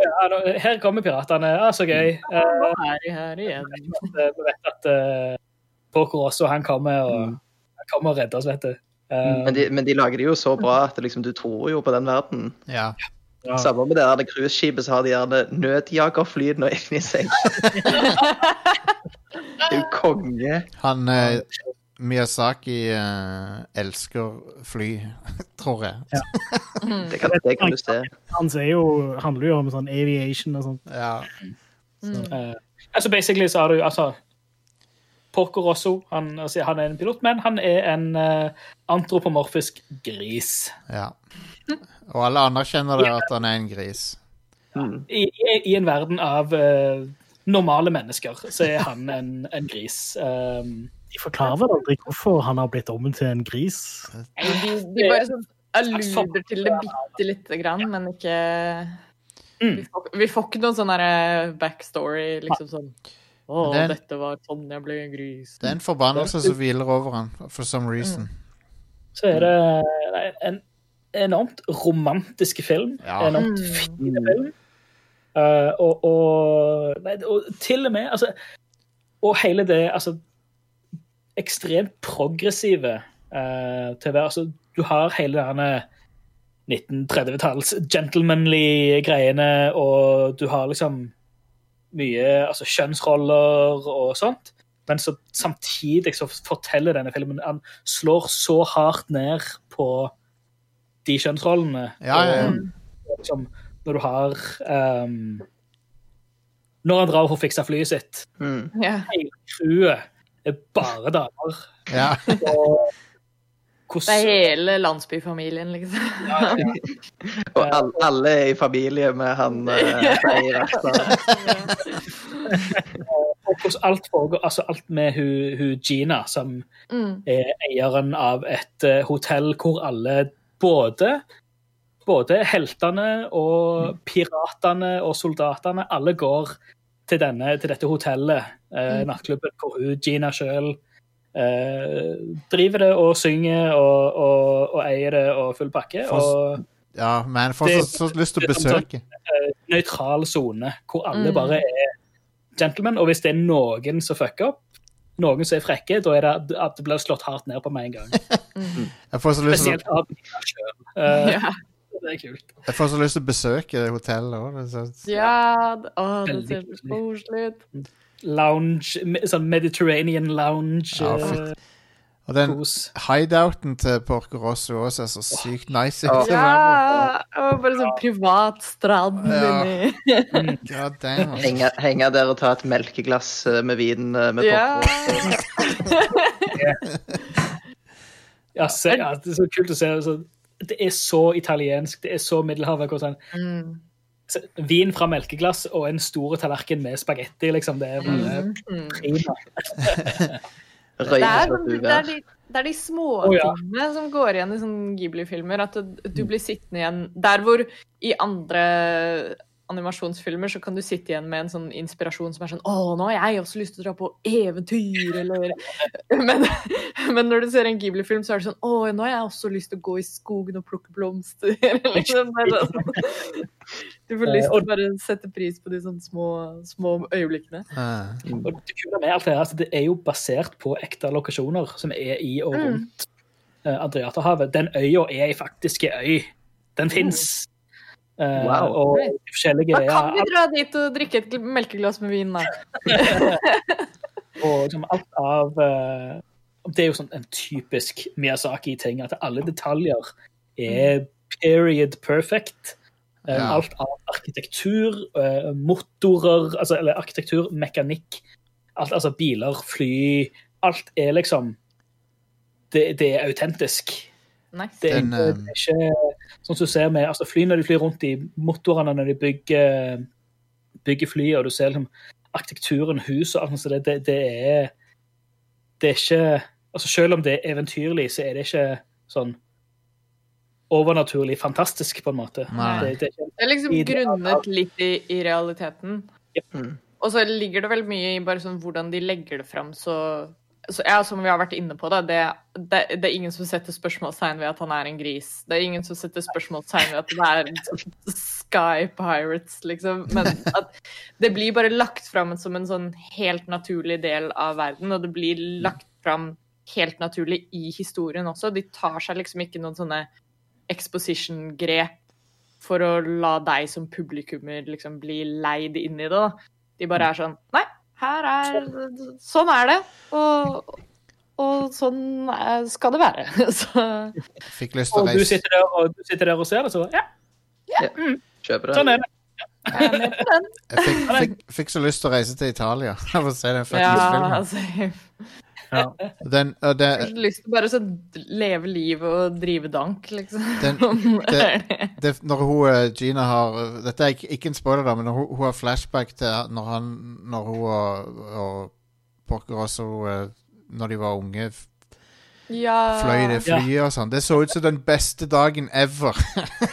ja, her kommer piratene. Ja, så gøy. Uh, er her igjen. Vi vet at uh, Porco også, han kommer og, han kommer og redder oss, vet du. Eh, Men de, men de lager det jo så bra at liksom, du tror jo på den verden. Ja. Ja. Samme med det her cruiseskipet, så har de gjerne nødjagerflyene inni seg. Det er jo konge. Han eh, Miyazaki eh, elsker fly, tror jeg. Det kan, det kan du se. Han jo, handler jo om sånn aviation og sånt. Ja. Eh, altså basically så har du altså Porco Rosso han, altså, han er en pilot, men han er en uh, antropomorfisk gris. ja. Og alle anerkjenner det at han er en gris. Mm. I, i, i en verden av uh, normale mennesker så er han en, en gris. Um, De forklarer vel aldri hvorfor han har blitt om til en gris. Nei, De, de bare sånn alluder til det bitte lite grann, men ikke Mm. vi, får, vi får ikke noen sånn backstory, liksom sånn Å, det en, dette var sånn jeg ble en gris. Det er en forbannelse som hviler over han, for some reason. så er det nei, en enormt romantisk film. Ja. Enormt Mm. fin film. Uh, og, og, nei, og til og med altså, Og hele det altså, ekstremt progressive uh, til å være altså, Du har hele denne 1930-talls gentlemanly greiene, og du har liksom mye altså, kjønnsroller og sånt. Men så samtidig så forteller denne filmen Han slår så hardt ned på de kjønnsrollene. Ja, ja, ja. Og, liksom, når du har um, Når han drar for å fikse flyet sitt, Mm. Ja. hele crewet er bare damer. Ja. Og Det er hele landsbyfamilien, liksom. Og alle, alle er i familie med han eh, Akhtar. og hvordan alt foregår. Altså alt med hun, hun Gina, som Mm. er eieren av et eh, hotell hvor alle både både heltene og piratene og soldatene, alle går til, denne, til dette hotellet, eh, Mm. nattklubben, hvor hun, Gina sjøl eh, driver det og synger og, og, og eier det og full pakke. For- Og ja men jeg får så, så lyst til å sånn- besøke. nøytral sone hvor alle Mm. bare er gentlemen. Og hvis det er noen som fucker opp, noen som er frekke, da er det at det blir slått hardt ned på med en gang. Jeg får så lyst til å, Spesielt av Gina sjøl. Det er kult. jeg får så lyst til å besøke hotellet òg. ja det- Å, det ser så koselig ut. Lounge, sånn Mediterranean lounge. Ja, eh. Og den kos. hideouten til Porco Rosso også er så sykt nice. Ja. Ja! Og bare sånn privat strand Ja. inni altså. Henge, henge der og ta et melkeglass eh, med vin eh, med Ja. Rosso Ja, se, ja, det er så kult å se. Altså, det er så italiensk, det er så Middelhavet. hvor Sånn, Mm. Vin fra melkeglass og en stor tallerken med spagetti, liksom. Det er bare Mm. prima. Det er, sånn, det, er de, det er de små Å, ja. som går igjen i sånne Ghibli-filmer. At du, du blir sittende igjen Der hvor i andre animasjonsfilmer så kan du sitte igjen med en sånn inspirasjon som er sånn Å, nå har jeg også lyst til å dra på eventyr, eller Men, men når du ser en Ghibli-film, så er det sånn Å, nå har jeg også lyst til å gå i skogen og plukke blomster. eller er sånn. Du får lyst til å bare sette pris på de sånne små, små øyeblikkene. Og det kule med alt det her, altså, det er jo basert på ekte lokasjoner som er i og Mm. rundt eh, Adriaterhavet. Den øya er ei faktiske øy. Den fins. Wow. Og forskjellige forskjellige Da kan vi dra dit og drikke et gl- melkeglass med vin, da. Og liksom alt av eh, Det er jo sånn en typisk Miyazaki-ting, at alle detaljer er period perfect. Eh, Ja. Alt av arkitektur, eh, motorer, altså, eller arkitektur, mekanikk, alt, altså biler, fly Alt er liksom det, det er autentisk. Nice. Det er, Den, eh, det er ikke sånn som du ser med altså Fly når de flyr rundt i motorene når de bygger, bygger fly, og du ser liksom arkitekturen, hus og alt sånt, så det, det, det er Det er ikke altså Selv om det er eventyrlig, så er det ikke sånn overnaturlig fantastisk, på en måte. Nei. Det, det er Det er liksom grunnet litt i, i realiteten. Mm. Og så ligger det vel mye i bare sånn hvordan de legger det fram, så Ja, som vi har vært inne på, da. Det, det, det er ingen som setter spørsmålstegn ved at han er en gris. Det er ingen som setter spørsmålstegn ved at det er Sky Pirates, liksom. Men at det blir bare lagt fram som en sånn helt naturlig del av verden, og det blir lagt fram helt naturlig i historien også. De tar seg liksom ikke noen sånne exposition-grep for å la deg som publikummer liksom bli leid inn i det. da. De bare er sånn Nei, her er Sånn er det. Og, og sånn skal det være. Så Fikk lyst til å Og du reise sitter der og, du sitter der og ser det, så ja, Kjøper det. sånn er det. jeg er fikk, fikk, fikk så lyst til å reise til Italia for å se den fuckings Ja, filmen. altså Ja. Den, og det, Jeg har lyst til bare å leve livet og drive dank, liksom. Den- Det det. når hun, eh, Gina har Dette er ikke, ikke en spoiler, da, men når hun, hun har flashback til når, han, når hun og, og Porker også eh, Når de var unge, Ja. fløy det det Ja. og sånn. Det så ut som den beste dagen ever.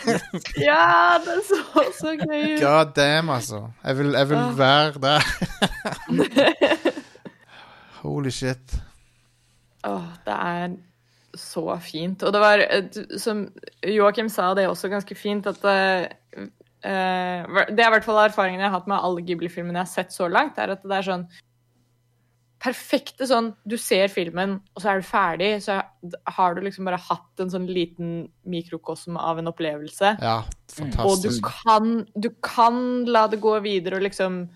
Ja, det så så gøy ut. God damn, altså. Jeg vil, jeg vil Ah. være der. Holy shit. Åh, det er så fint. Og det var, eh, som Joakim sa det er også ganske fint, at eh, Det er i hvert fall erfaringen jeg har hatt med alle Ghibli-filmene jeg har sett så langt, er at det er sånn perfekte sånn Du ser filmen, og så er du ferdig, så har du liksom bare hatt en sånn liten mikrokosm av en opplevelse. Ja, Og du fantastisk. kan, du kan la det gå videre og liksom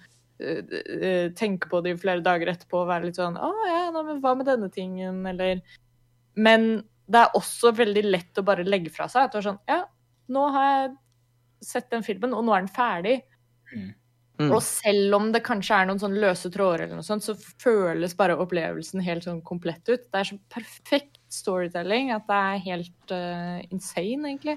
tenke på det i flere dager etterpå og være litt sånn Å ja, nei, men hva med denne tingen, eller Men det er også veldig lett å bare legge fra seg. At du er sånn Ja, nå har jeg sett den filmen, og nå er den ferdig. Mm. Og selv om det kanskje er noen sånn løse tråder, eller noe sånt, så føles bare opplevelsen helt sånn komplett ut. Det er så perfekt storytelling at det er helt uh, insane, egentlig.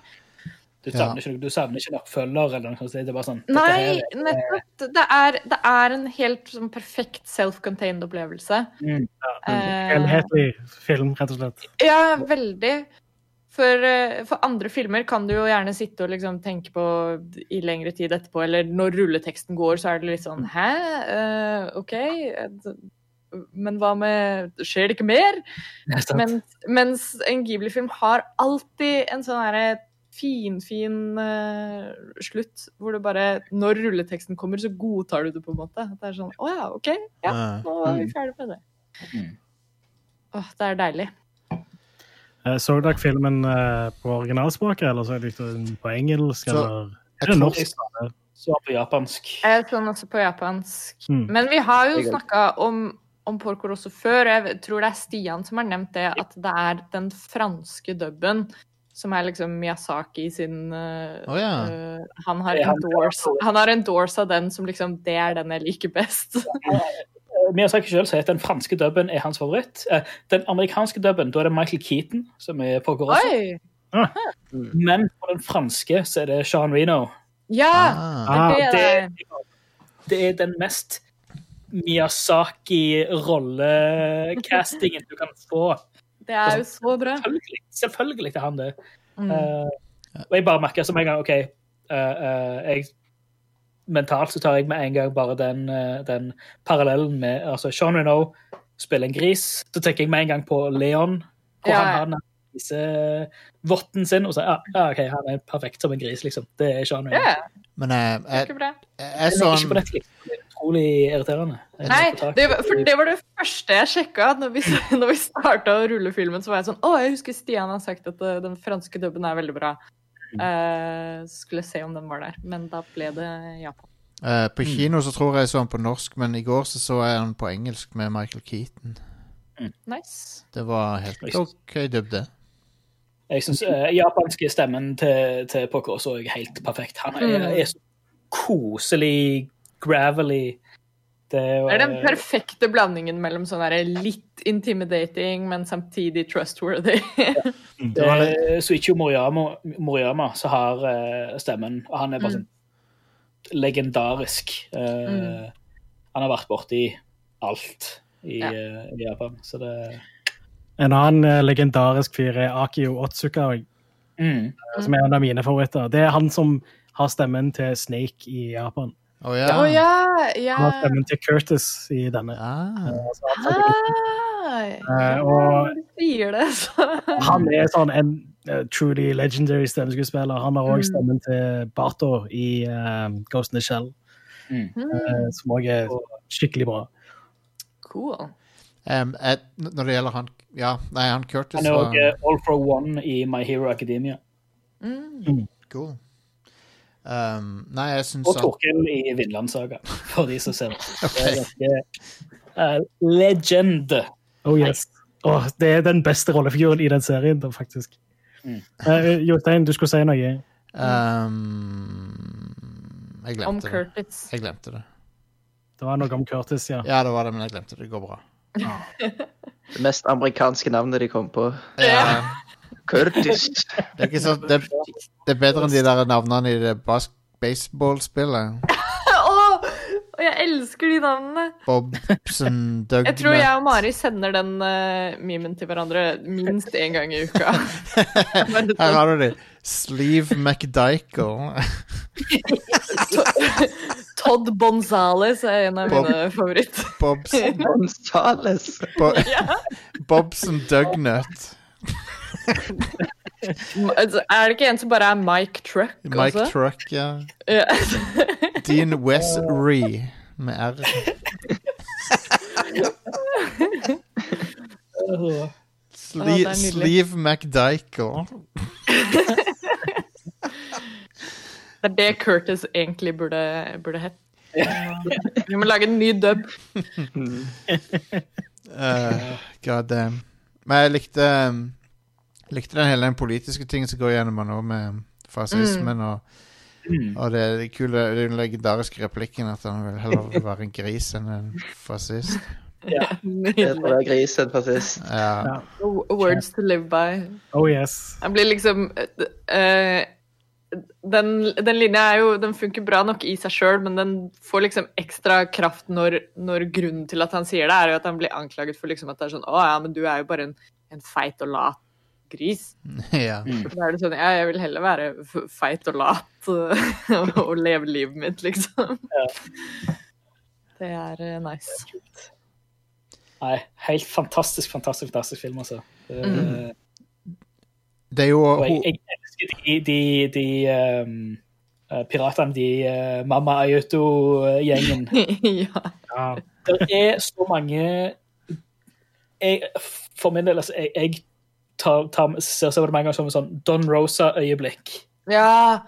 Du savner, ikke, noe- du savner ikke en oppfølger eller noe sånt. Det er bare sånn Nei, nettopp. Det er, det er en helt sånn perfekt self-contained opplevelse. Mm. Eh, Helhetlig film, rett og slett. Ja, veldig. For, eh, for andre filmer kan du jo gjerne sitte og liksom tenke på i lengre tid etterpå, eller når rulleteksten går, så er det litt sånn Hæ? Uh, OK. eh, Men hva med Skjer det ikke mer? Ja. Mens, mens en Ghibli-film har alltid en sånn herre finfin uh, slutt, hvor du bare Når rulleteksten kommer, så godtar du det, på en måte. At det er sånn Å ja, OK. Ja, nå er vi ferdig med det. Mm. Åh, det er deilig. Eh, Så dere filmen eh, på originalspråket, eller så er det på engelsk, Så- eller er det tror- norsk? Så på japansk. Jeg så den også på japansk. Mm. Men vi har jo snakka om, om Porco også før. Jeg tror det er Stian som har nevnt det, at det er den franske dubben som er liksom Miyazaki sin uh, oh, ja. uh, Han har endorsa han har endorsa den som liksom Det er den jeg liker best. Miyazaki selv sier at den franske dubben er hans favoritt. Uh, Den amerikanske dubben, da er det Michael Keaton som er på Gorosso. Oi! Men på den franske så er det Sean Reno. Ja! Ah. Ah, det er Det, det. det er den mest Miyazaki-rollecastingen du kan få. Det er jo så bra. Selvfølgelig, selvfølgelig er han det. Mm. Uh, og jeg bare merker som en gang OK uh, uh, jeg, Mentalt så tar jeg med en gang bare den, den parallellen med altså Sean Renault spiller en gris. Så tenker jeg med en gang på Leon, hvor Ja, ja. han har den grisevotten sin. Og så ja, ja, OK, han er perfekt som en gris, liksom. Det er ikke han. Yeah. Men eh, jeg, jeg, jeg Den så er ikke på Netflix. Det er utrolig irriterende. Jeg Nei, det var, for det var det første jeg sjekka når vi, når vi starta å rulle filmen. Så var jeg sånn Å, jeg husker Stian har sagt at eh, den franske dubben er veldig bra. Uh, skulle se om den var der, men da ble det Japan. Uh, På Mm. kino så tror jeg jeg så han på norsk, men i går så, så jeg han på engelsk med Michael Keaton. Nice. Det var helt. OK dubb, det. Jeg syns uh, japanske stemmen til, til Poco også er helt perfekt. Han er, Mm. er så koselig, gravelly. Det er, Det er den eh, perfekte blandingen mellom sånn litt intimidating, men samtidig trustworthy. Det er Suichio Moriyama, Moriyama som har uh, stemmen, og han er bare Mm. sånn legendarisk. Uh, Mm. Han har vært borti alt i, Ja. eh, i Japan, så det En annen eh, legendarisk fyr er Akio Otsuka, mm. som er en av mine favoritter. Det er han som har stemmen til Snake i Japan. Å ja. Oh, ja! ja. Han har stemmen til Curtis i denne. Ah. Uh, han, og- sier det, så han er sånn en uh, truly legendary stemmeskuespiller. Han har òg Mm. stemmen til Bato i uh, Ghost in the Shell, Mm. som òg er skikkelig bra. Cool. Em, et, når det gjelder han Ja, nei, han Curtis Han er òg uh, All for One i My Hero Academia. Mm. cool. Um, nei, jeg syns Og at Torkel i Vinlandsaga, for de som ser det. Det er eh, legend. Oh yes. oh, det er den beste rollefiguren i den serien, da, faktisk. Mm. Eh, Jostein, du skulle si noe? um, Jeg Om glemte det. Curtis. Jeg glemte det. Det var noe om Curtis, ja. Ja, det var det, men jeg glemte det. Det går bra. Det mest amerikanske navnet de kom på. Ja, Curtis. det, er ikke så, det, det er bedre enn de der navnene i det bas baseballspillet. Og jeg elsker de navnene! Bobson, Doug Jeg tror jeg og Mari sender den uh, memen til hverandre minst én gang i uka. Her har du de. Sleeve McDykel. Todd Bonzales er en av Bob- mine favoritter. Bobson, Bonzales? Bo, Bobson Dugnut. Altså, er det ikke en som bare er Mike Truck Mike også? Truck, ja. Ja. Dean Wesry med R. Sli, Ja. Sleeve McDykel. Det er det Curtis egentlig burde, burde hett. Vi må lage en ny dub. Uh, God damn. Men jeg likte um, Likte den hele den politiske tingen som går gjennom nå, med fascismen og, mm. og det, det kule Den legendariske replikken at han vil heller være en gris enn en fascist. Ja. Jeg gris enn fascist. Ja. Words to live by. Oh yes. Han blir liksom eh, den, den linja er jo Den funker bra nok i seg sjøl, men den får liksom ekstra kraft når, når grunnen til at han sier det, er jo at han blir anklaget for liksom at det er sånn Å ja, men du er jo bare en, en feit og lat gris. ja. Da er det sånn Ja, jeg vil heller være feit og lat og, og leve livet mitt, liksom. Det er eh, nice. Nei, helt fantastisk, fantastisk, fantastisk film, altså. Det, Mm. Det er jo Og jeg, jeg elsker de, de, de um, piratene, de uh, Mamma Ayoto-gjengen. ja. Ja. Det er så mange jeg, For min del, altså, jeg, jeg tar, tar, ser på det mange ganger som en sånn Don Rosa-øyeblikk. ja.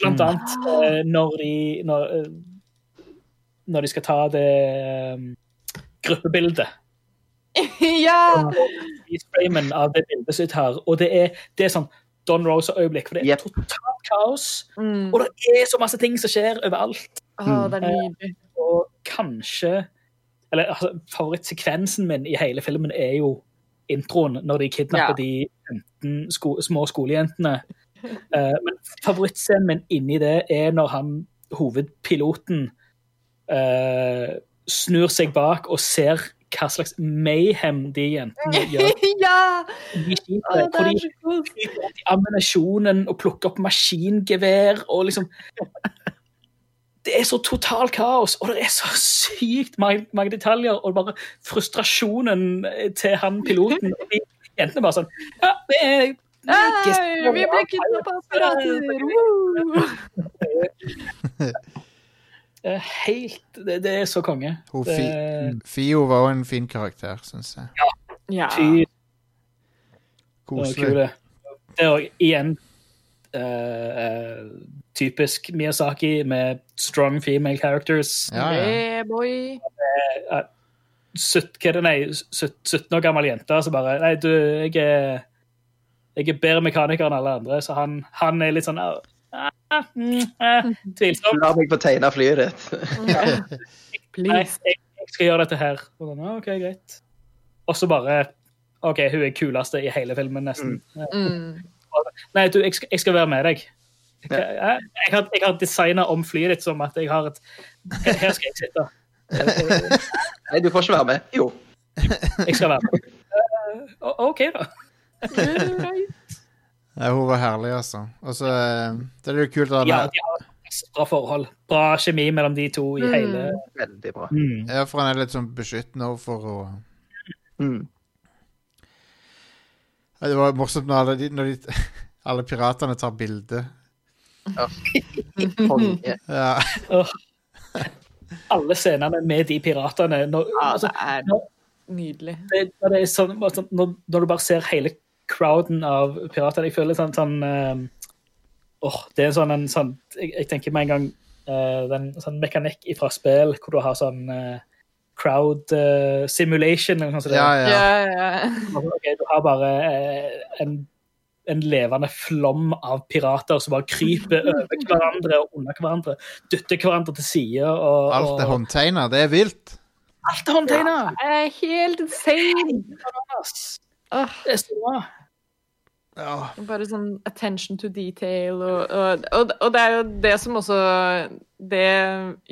Blant Mm. annet uh, når de når, uh, når de skal ta det um, gruppebildet. ja. av det bildet sitt her, og det er, det er sånn Don Rosa-øyeblikk, for det er Yep. totalt kaos, Mm. og det er så masse ting som skjer overalt. Oh, det er nydelig. Og kanskje Eller altså, favorittsekvensen min i hele filmen er jo introen, når de kidnapper Ja. de 15 sko små skolejentene. Eh, men favorittscenen min inni det er når han, hovedpiloten, eh, snur seg bak og ser hva slags mayhem de jentene gjør. ja! De skiter, hvor de opp i ammunisjonen og plukker opp maskingevær og liksom Det er så totalt kaos, og det er så sykt mange, mange detaljer, og bare frustrasjonen til han piloten. Og de jentene bare sånn Ja, det er Hei, vi ble kidnappa av pirater! Er Helt det, det er så konge. Hun Fi- Fio var også en fin karakter, syns jeg. Ja. fy, det Koselig. Det er også igjen eh, eh, typisk Miyazaki med strong female characters. Ja, ja. Hey, boy. 17, er det, nei, 17 år gammel jente som bare Nei, du, jeg er, jeg er bedre mekaniker enn alle andre, så han, han er litt sånn ah, mm, Tvilsom. La meg få tegne flyet ditt. Nei, Please. jeg, jeg skal gjøre dette her. Og sånn, OK, greit. Og så bare OK, hun er kuleste i hele filmen, nesten. Mm. Nei, du, jeg skal, jeg skal være med deg. Jeg, jeg, jeg har, jeg har designa om flyet ditt som at jeg har et Her skal jeg sitte. Nei, du får ikke være med. Jo. Jeg skal være med. Eh, OK, da. Ja, hun var herlig, altså. Og så eh, Det er jo kult at Ja, de har bra forhold. Bra kjemi mellom de to i Mm. hele Veldig bra. Mm. Ja, for han er litt sånn beskyttende overfor henne. Mm. Ja, Det var morsomt når alle, de, når de, alle piratene tar bilde. Konge. Ja. alle scenene med de piratene. Når, Ja, altså, det er når, nydelig. det, når, det er sånn, altså, når, når du bare ser hele crowden av pirater Jeg føler sånn, sånn uh, oh, Det er sånn en sånn Jeg, jeg tenker med en gang uh, den sånn mekanikk fra spill hvor du har sånn uh, crowd simulation eller noe sånt. Ja, ja. Ja, ja. Okay, du har bare en, en levende flom av pirater som bare kryper over hverandre og under hverandre. Dytter hverandre til side. Og, Alt er og- håndtegna. Det er vilt. Alt er håndtegna! Det er helt insane! Det er så bra. Ja. bare sånn attention to detail og, og, og, og det er jo det som også Det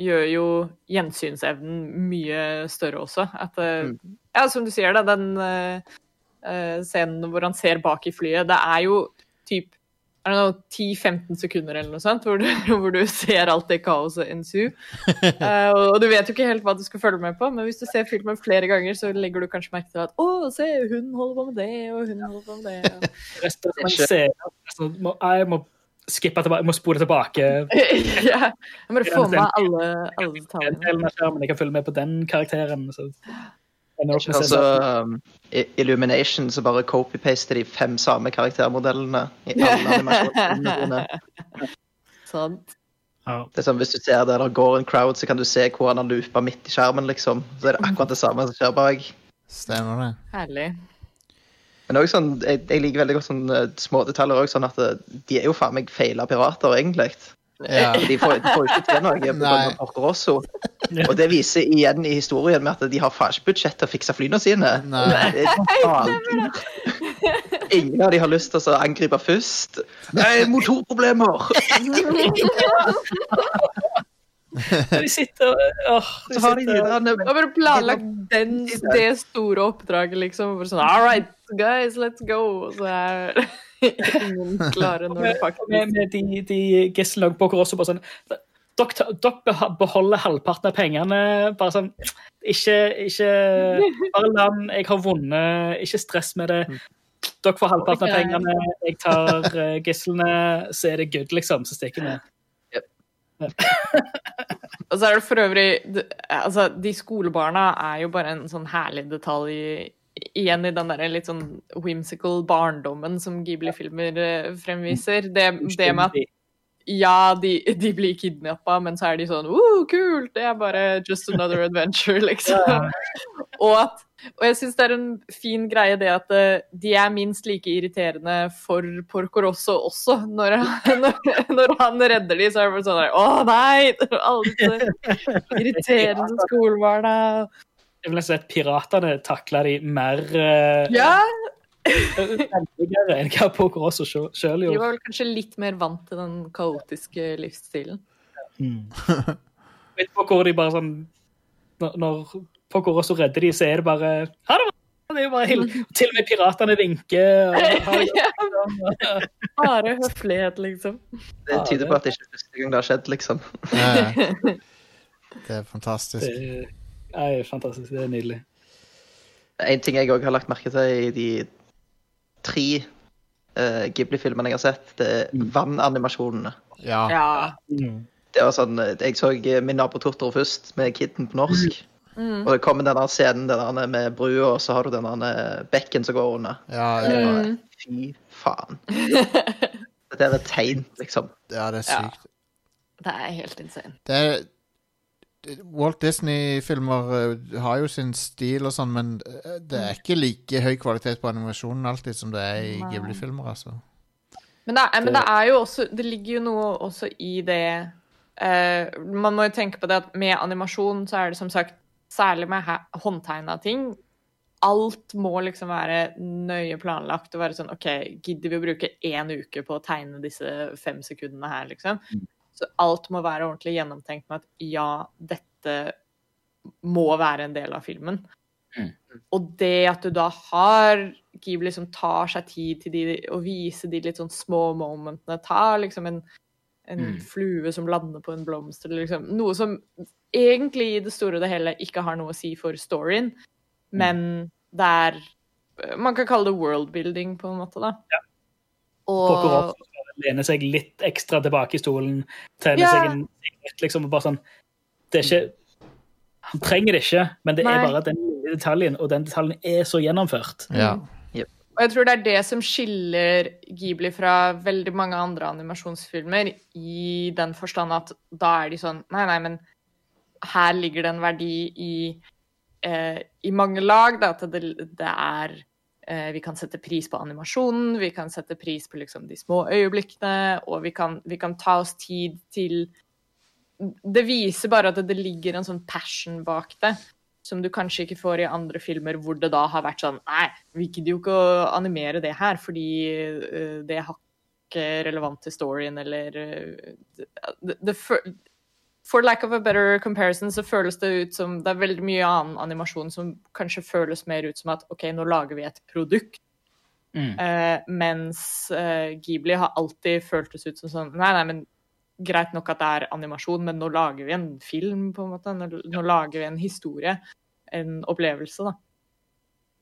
gjør jo gjensynsevnen mye større også. At mm. Ja, som du sier, da, den eh, eh, scenen hvor han ser bak i flyet, det er jo typ 10-15 sekunder eller noe sånt, hvor du, hvor du ser alt det kaoset ensue. Uh, og, og du vet jo ikke helt hva du skal følge med på, men hvis du ser filmen flere ganger, så legger du kanskje merke til at å, se, hun holder på med det, og hun holder på med det. Og... Resten altså, må, jeg må skippe tilbake, jeg må spole tilbake. ja. Jeg bare få med alle, alle skjermen, jeg kan følge med på den karakteren. Så. Altså, um, i Illumination så bare copy-paster de fem samme karaktermodellene i alle animasjonene. Sant. Det er sånn, Hvis du ser det, der går en crowd, så kan du se hvor han har loopa midt i skjermen. liksom. Så er det akkurat det samme som skjer bak. Stemmer det. Herlig. Men også sånn, jeg, jeg liker veldig godt sånn små detaljer også, sånn at de er jo faen meg feila pirater, egentlig. Ja. De får, de får jo ikke til noe av Porco Rosso. Og det viser igjen i historien med at de har faen ikke budsjett til å fikse flyene sine. Nei. Det er Ingen av de har lyst til å angripe først. Nei, motorproblemer! De sitter åh, de Så har de sitter- bare planlagt den, det store oppdraget, liksom. Bare sånn, All right, guys, let's go. Og så er ingen klare når det med, faktisk med de, de gislene på også bare sånn dere, dere beholder halvparten av pengene. Bare sånn Ikke, ikke Bare la den Jeg har vunnet. Ikke stress med det. Dere får halvparten av pengene. Jeg tar uh, gislene. Så er det good, liksom. Så stikker vi. Og så er det for øvrig Altså, de skolebarna er jo bare en sånn herlig detalj igjen i den der litt sånn whimsical barndommen som Ghibli-filmer eh, fremviser. Det, det med at ja, de, de blir kidnappa, men så er de sånn uh, kult, det er bare just another adventure, liksom. og, at, og jeg syns det er en fin greie det at eh, de er minst like irriterende for Porco Rosso også. Når, han- når, når han redder de, så er det bare sånn der, Å nei! Alle disse irriterende skolebarna. Jeg vil nesten si at piratene takla de mer uh, Ja! enn hva Porco Rosso sjøl De var vel kanskje litt mer vant til den kaotiske livsstilen. Mm. Vet på hvor de bare sånn Når, når og også redder de, så er det bare Ha det! Det er jo bare hill. Til og med piratene vinker. Og. Bare høflighet, liksom. Det tyder på at det ikke er første gang det har skjedd, liksom. Det er fantastisk. Det er fantastisk. Det er nydelig. En ting jeg òg har lagt merke til i de tre uh, Ghibli-filmene jeg har sett, det er vannanimasjonene. Ja. Ja. Mm. Det var sånn, eh, Jeg så Min nabo Totoro først, med Kidden på norsk. Mm. Og det kommer denne scenen denne med brua, og så har du denne bekken som går under. Ja, ja, Mm. Fy faen. Dette er et tegn, liksom. ja, det er Ja. sykt. Det er helt insane. Det er Walt Disney-filmer eh, har jo sin stil og sånn, men eh, det er ikke like høy kvalitet på animasjonen alltid som det er i Ghibli-filmer, altså. Men det, er, men det er jo også Det ligger jo noe også i det Uh, Man må jo tenke på det at med animasjon så er det som sagt særlig med håndtegna ting, alt må liksom være nøye planlagt og være sånn OK, gidder vi å bruke én uke på å tegne disse fem sekundene her, liksom? Så alt må være ordentlig gjennomtenkt med at ja, dette må være en del av filmen. Mm. Og det at du da har Ghibli som tar seg tid til de, å vise de litt sånn små momentene, tar liksom en, en Mm. flue som lander på en blomst, eller liksom noe som egentlig i det store og det hele ikke har noe å si for storyen, men det er Man kan kalle det worldbuilding, på en måte, da. Ja. Og lene seg litt ekstra tilbake i stolen, tenne Ja. seg en liksom, og bare sånn Det er ikke Han trenger det ikke, men det er bare den detaljen, og den detaljen er så gjennomført. Ja. Og jeg tror det er det som skiller Ghibli fra veldig mange andre animasjonsfilmer, i den forstand at da er de sånn Nei, nei, men her ligger det en verdi i, eh, i mange lag. Da, at det, det er eh, Vi kan sette pris på animasjonen, vi kan sette pris på liksom, de små øyeblikkene, og vi kan, vi kan ta oss tid til Det viser bare at det, ligger en sånn passion bak det som du kanskje ikke får i andre filmer, hvor det da har vært sånn Nei, vi gidder jo ikke å animere det her, fordi uh, det har ikke relevant til storyen, eller uh, det, det, For lack of a better comparison, så føles det ut som Det er veldig mye annen animasjon som kanskje føles mer ut som at OK, nå lager vi et produkt. Mm. Uh, mens Ghibli har alltid føltes ut som sånn Nei, nei, men greit nok at det er animasjon, men nå lager vi en film, på en måte. Nå, nå lager vi en historie. En opplevelse, da.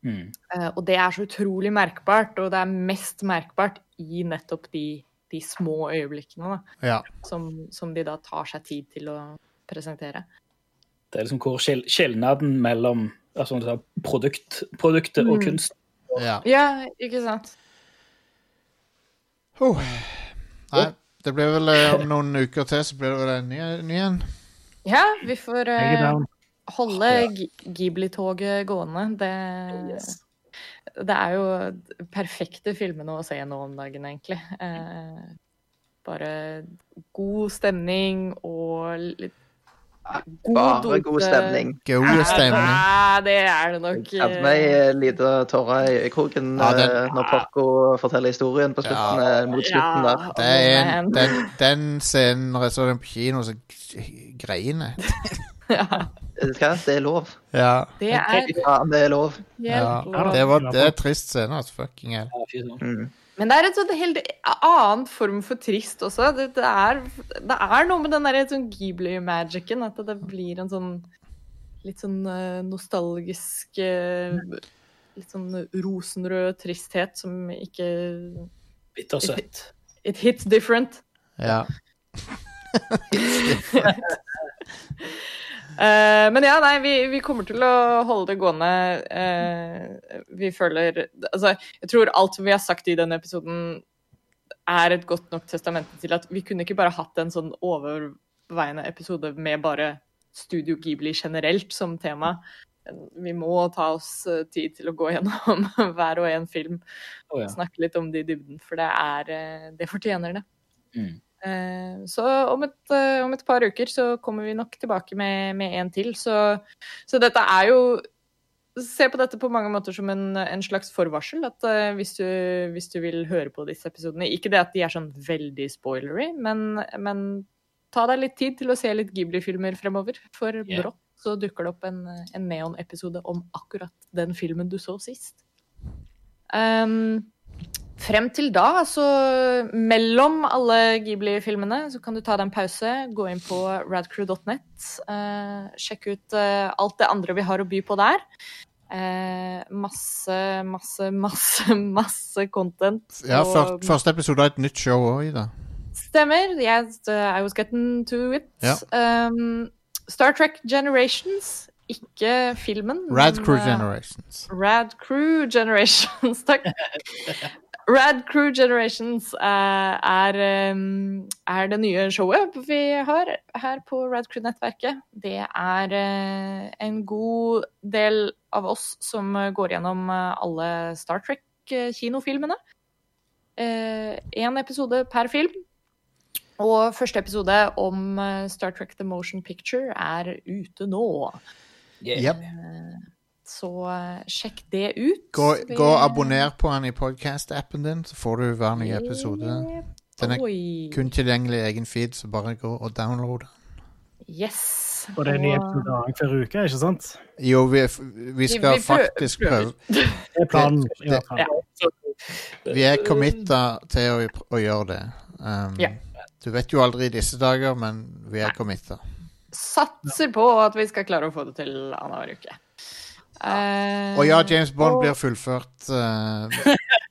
Mm. Uh, og det er så utrolig merkbart, og det er mest merkbart i nettopp de, de små øyeblikkene, da. ja. Som, som de da tar seg tid til å presentere. Det er liksom hvor skil skilnaden mellom altså, produkt, produktet og Mm. kunst ja. Ja, ikke sant? Oh. Nei, det blir vel eh, om noen uker til, så blir det vel en ny, ny en. Ja, vi får eh, holde Ghibli-toget gående. Det, det er jo perfekte filmene å se nå om dagen, egentlig. Eh, bare god stemning og litt god Bare god stemning. God stemning. Ja, det er det nok. Jeg hadde meg en liten tåre i øyekroken Ja, den- eh, når Porco forteller historien på slutten, Ja. eh, mot slutten der. Det er en, den, den scenen når jeg så den på kino, så grein jeg. ja? Det er lov. Ja. det er det er lov. ja. Det var det er trist scene, altså. Fucking hell. Ja. Mm. Men det er en sånn helt annen form for trist også. Det, det, er, det er noe med den der sånn Ghibli-magicen, at det blir en sånn litt sånn eh, nostalgisk eh, Litt sånn rosenrød tristhet som ikke Bittersøtt. It hits different. Ja. Eh, men ja, nei, vi, vi kommer til å holde det gående. Uh, vi føler Altså, jeg tror alt vi har sagt i denne episoden, er et godt nok testament til at vi kunne ikke bare hatt en sånn overveiende episode med bare Studio Ghibli generelt som tema. Vi må ta oss eh, tid til å gå gjennom hver og en film Oh, ja. snakke litt om det i dybden, for det er Det fortjener det. Mm. Eh, Så om et, eh, om et par uker så kommer vi nok tilbake med, med en til. Så, så dette er jo Se på dette på mange måter som en, en slags forvarsel. At eh, hvis, du, hvis du vil høre på disse episodene Ikke det at de er sånn veldig spoilery, men, men ta deg litt tid til å se litt Ghibli-filmer fremover. For Ja. brått så dukker det opp en, en Neon-episode om akkurat den filmen du så sist. Um, Frem til da, altså mellom alle Ghibli-filmene, så kan du ta deg en pause, gå inn på radcrew.net, eh, sjekke ut eh, alt det andre vi har å by på der. Eh, masse, masse, masse, masse content. ja og- første episode av et nytt show òg, Ida. Stemmer. Yes, uh, I was getting to it. Ja. Um, Star Trek Generations. Ikke filmen. Rad men, Crew uh, Generations. Rad Crew Generations, takk. Rad Crew Generations eh, er, um, er det nye showet vi har her på Rad Crew-nettverket. Det er eh, en god del av oss som går gjennom eh, alle Star Trek-kinofilmene. Én episode per film. Og første episode om Star Trek The Motion Picture er ute nå. Yeah. Jep. Så eh, sjekk det ut. Gå, gå og abonner på han i podcast-appen din, så får du hver nye episode. Den er Oi. kun tilgjengelig i egen feed, så bare gå og download. Yes. Og det er ny episode hver uke, ikke sant? Jo, vi, vi skal Vi- vi faktisk prøve Det er planen. Det- det. Ja. Vi er committa til å, å gjøre det. Um, Ja. Du vet jo aldri i disse dager, men vi er committa. Satser på at vi skal klare å få det til annenhver uke. Eh, Og ja, James Bond og- blir fullført, uh,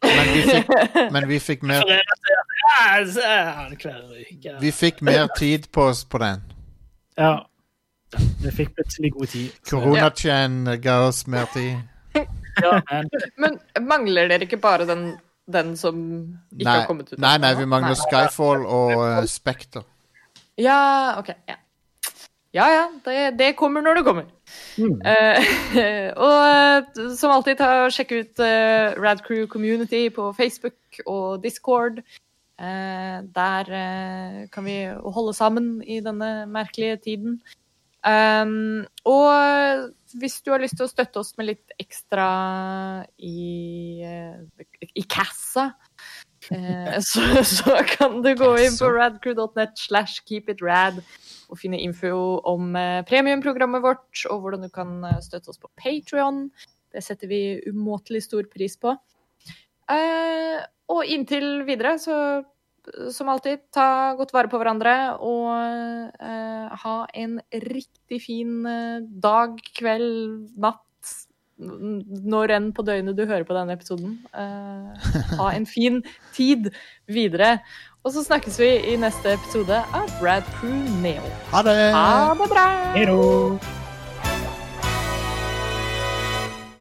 men, vi fikk, men vi fikk mer Ja, så er han hver uke. Vi fikk mer tid på oss på den. Ja. Vi fikk plutselig god tid. Koronatjen ga oss mer tid. Ja, men Men mangler dere ikke bare den, den som ikke Nei, har kommet ut? nei, nei, vi mangler Skyfall og uh, Spekter. Ja, OK. Ja ja, ja det, det kommer når det kommer. Mm. Uh, og eh, som alltid, ta og sjekk ut uh, Radcrew Community på Facebook og Discord. Uh, der eh, kan vi holde sammen i denne merkelige tiden. Um, og hvis du har lyst til å støtte oss med litt ekstra i, eh, i kassa, eh, så, så kan du gå inn på radcrew.net slash keepitrad og finne info om eh, premiumprogrammet vårt, og hvordan du kan eh, støtte oss på Patrion. Det setter vi umåtelig stor pris på. Eh, og inntil videre, så som alltid, ta godt vare på hverandre og ha en riktig fin dag, kveld, natt, når enn på døgnet du hører på denne episoden. Eh, ha en fin tid videre. Og så snakkes vi i neste episode av Brad Crew Neo. Ha det! Ha det bra! Då!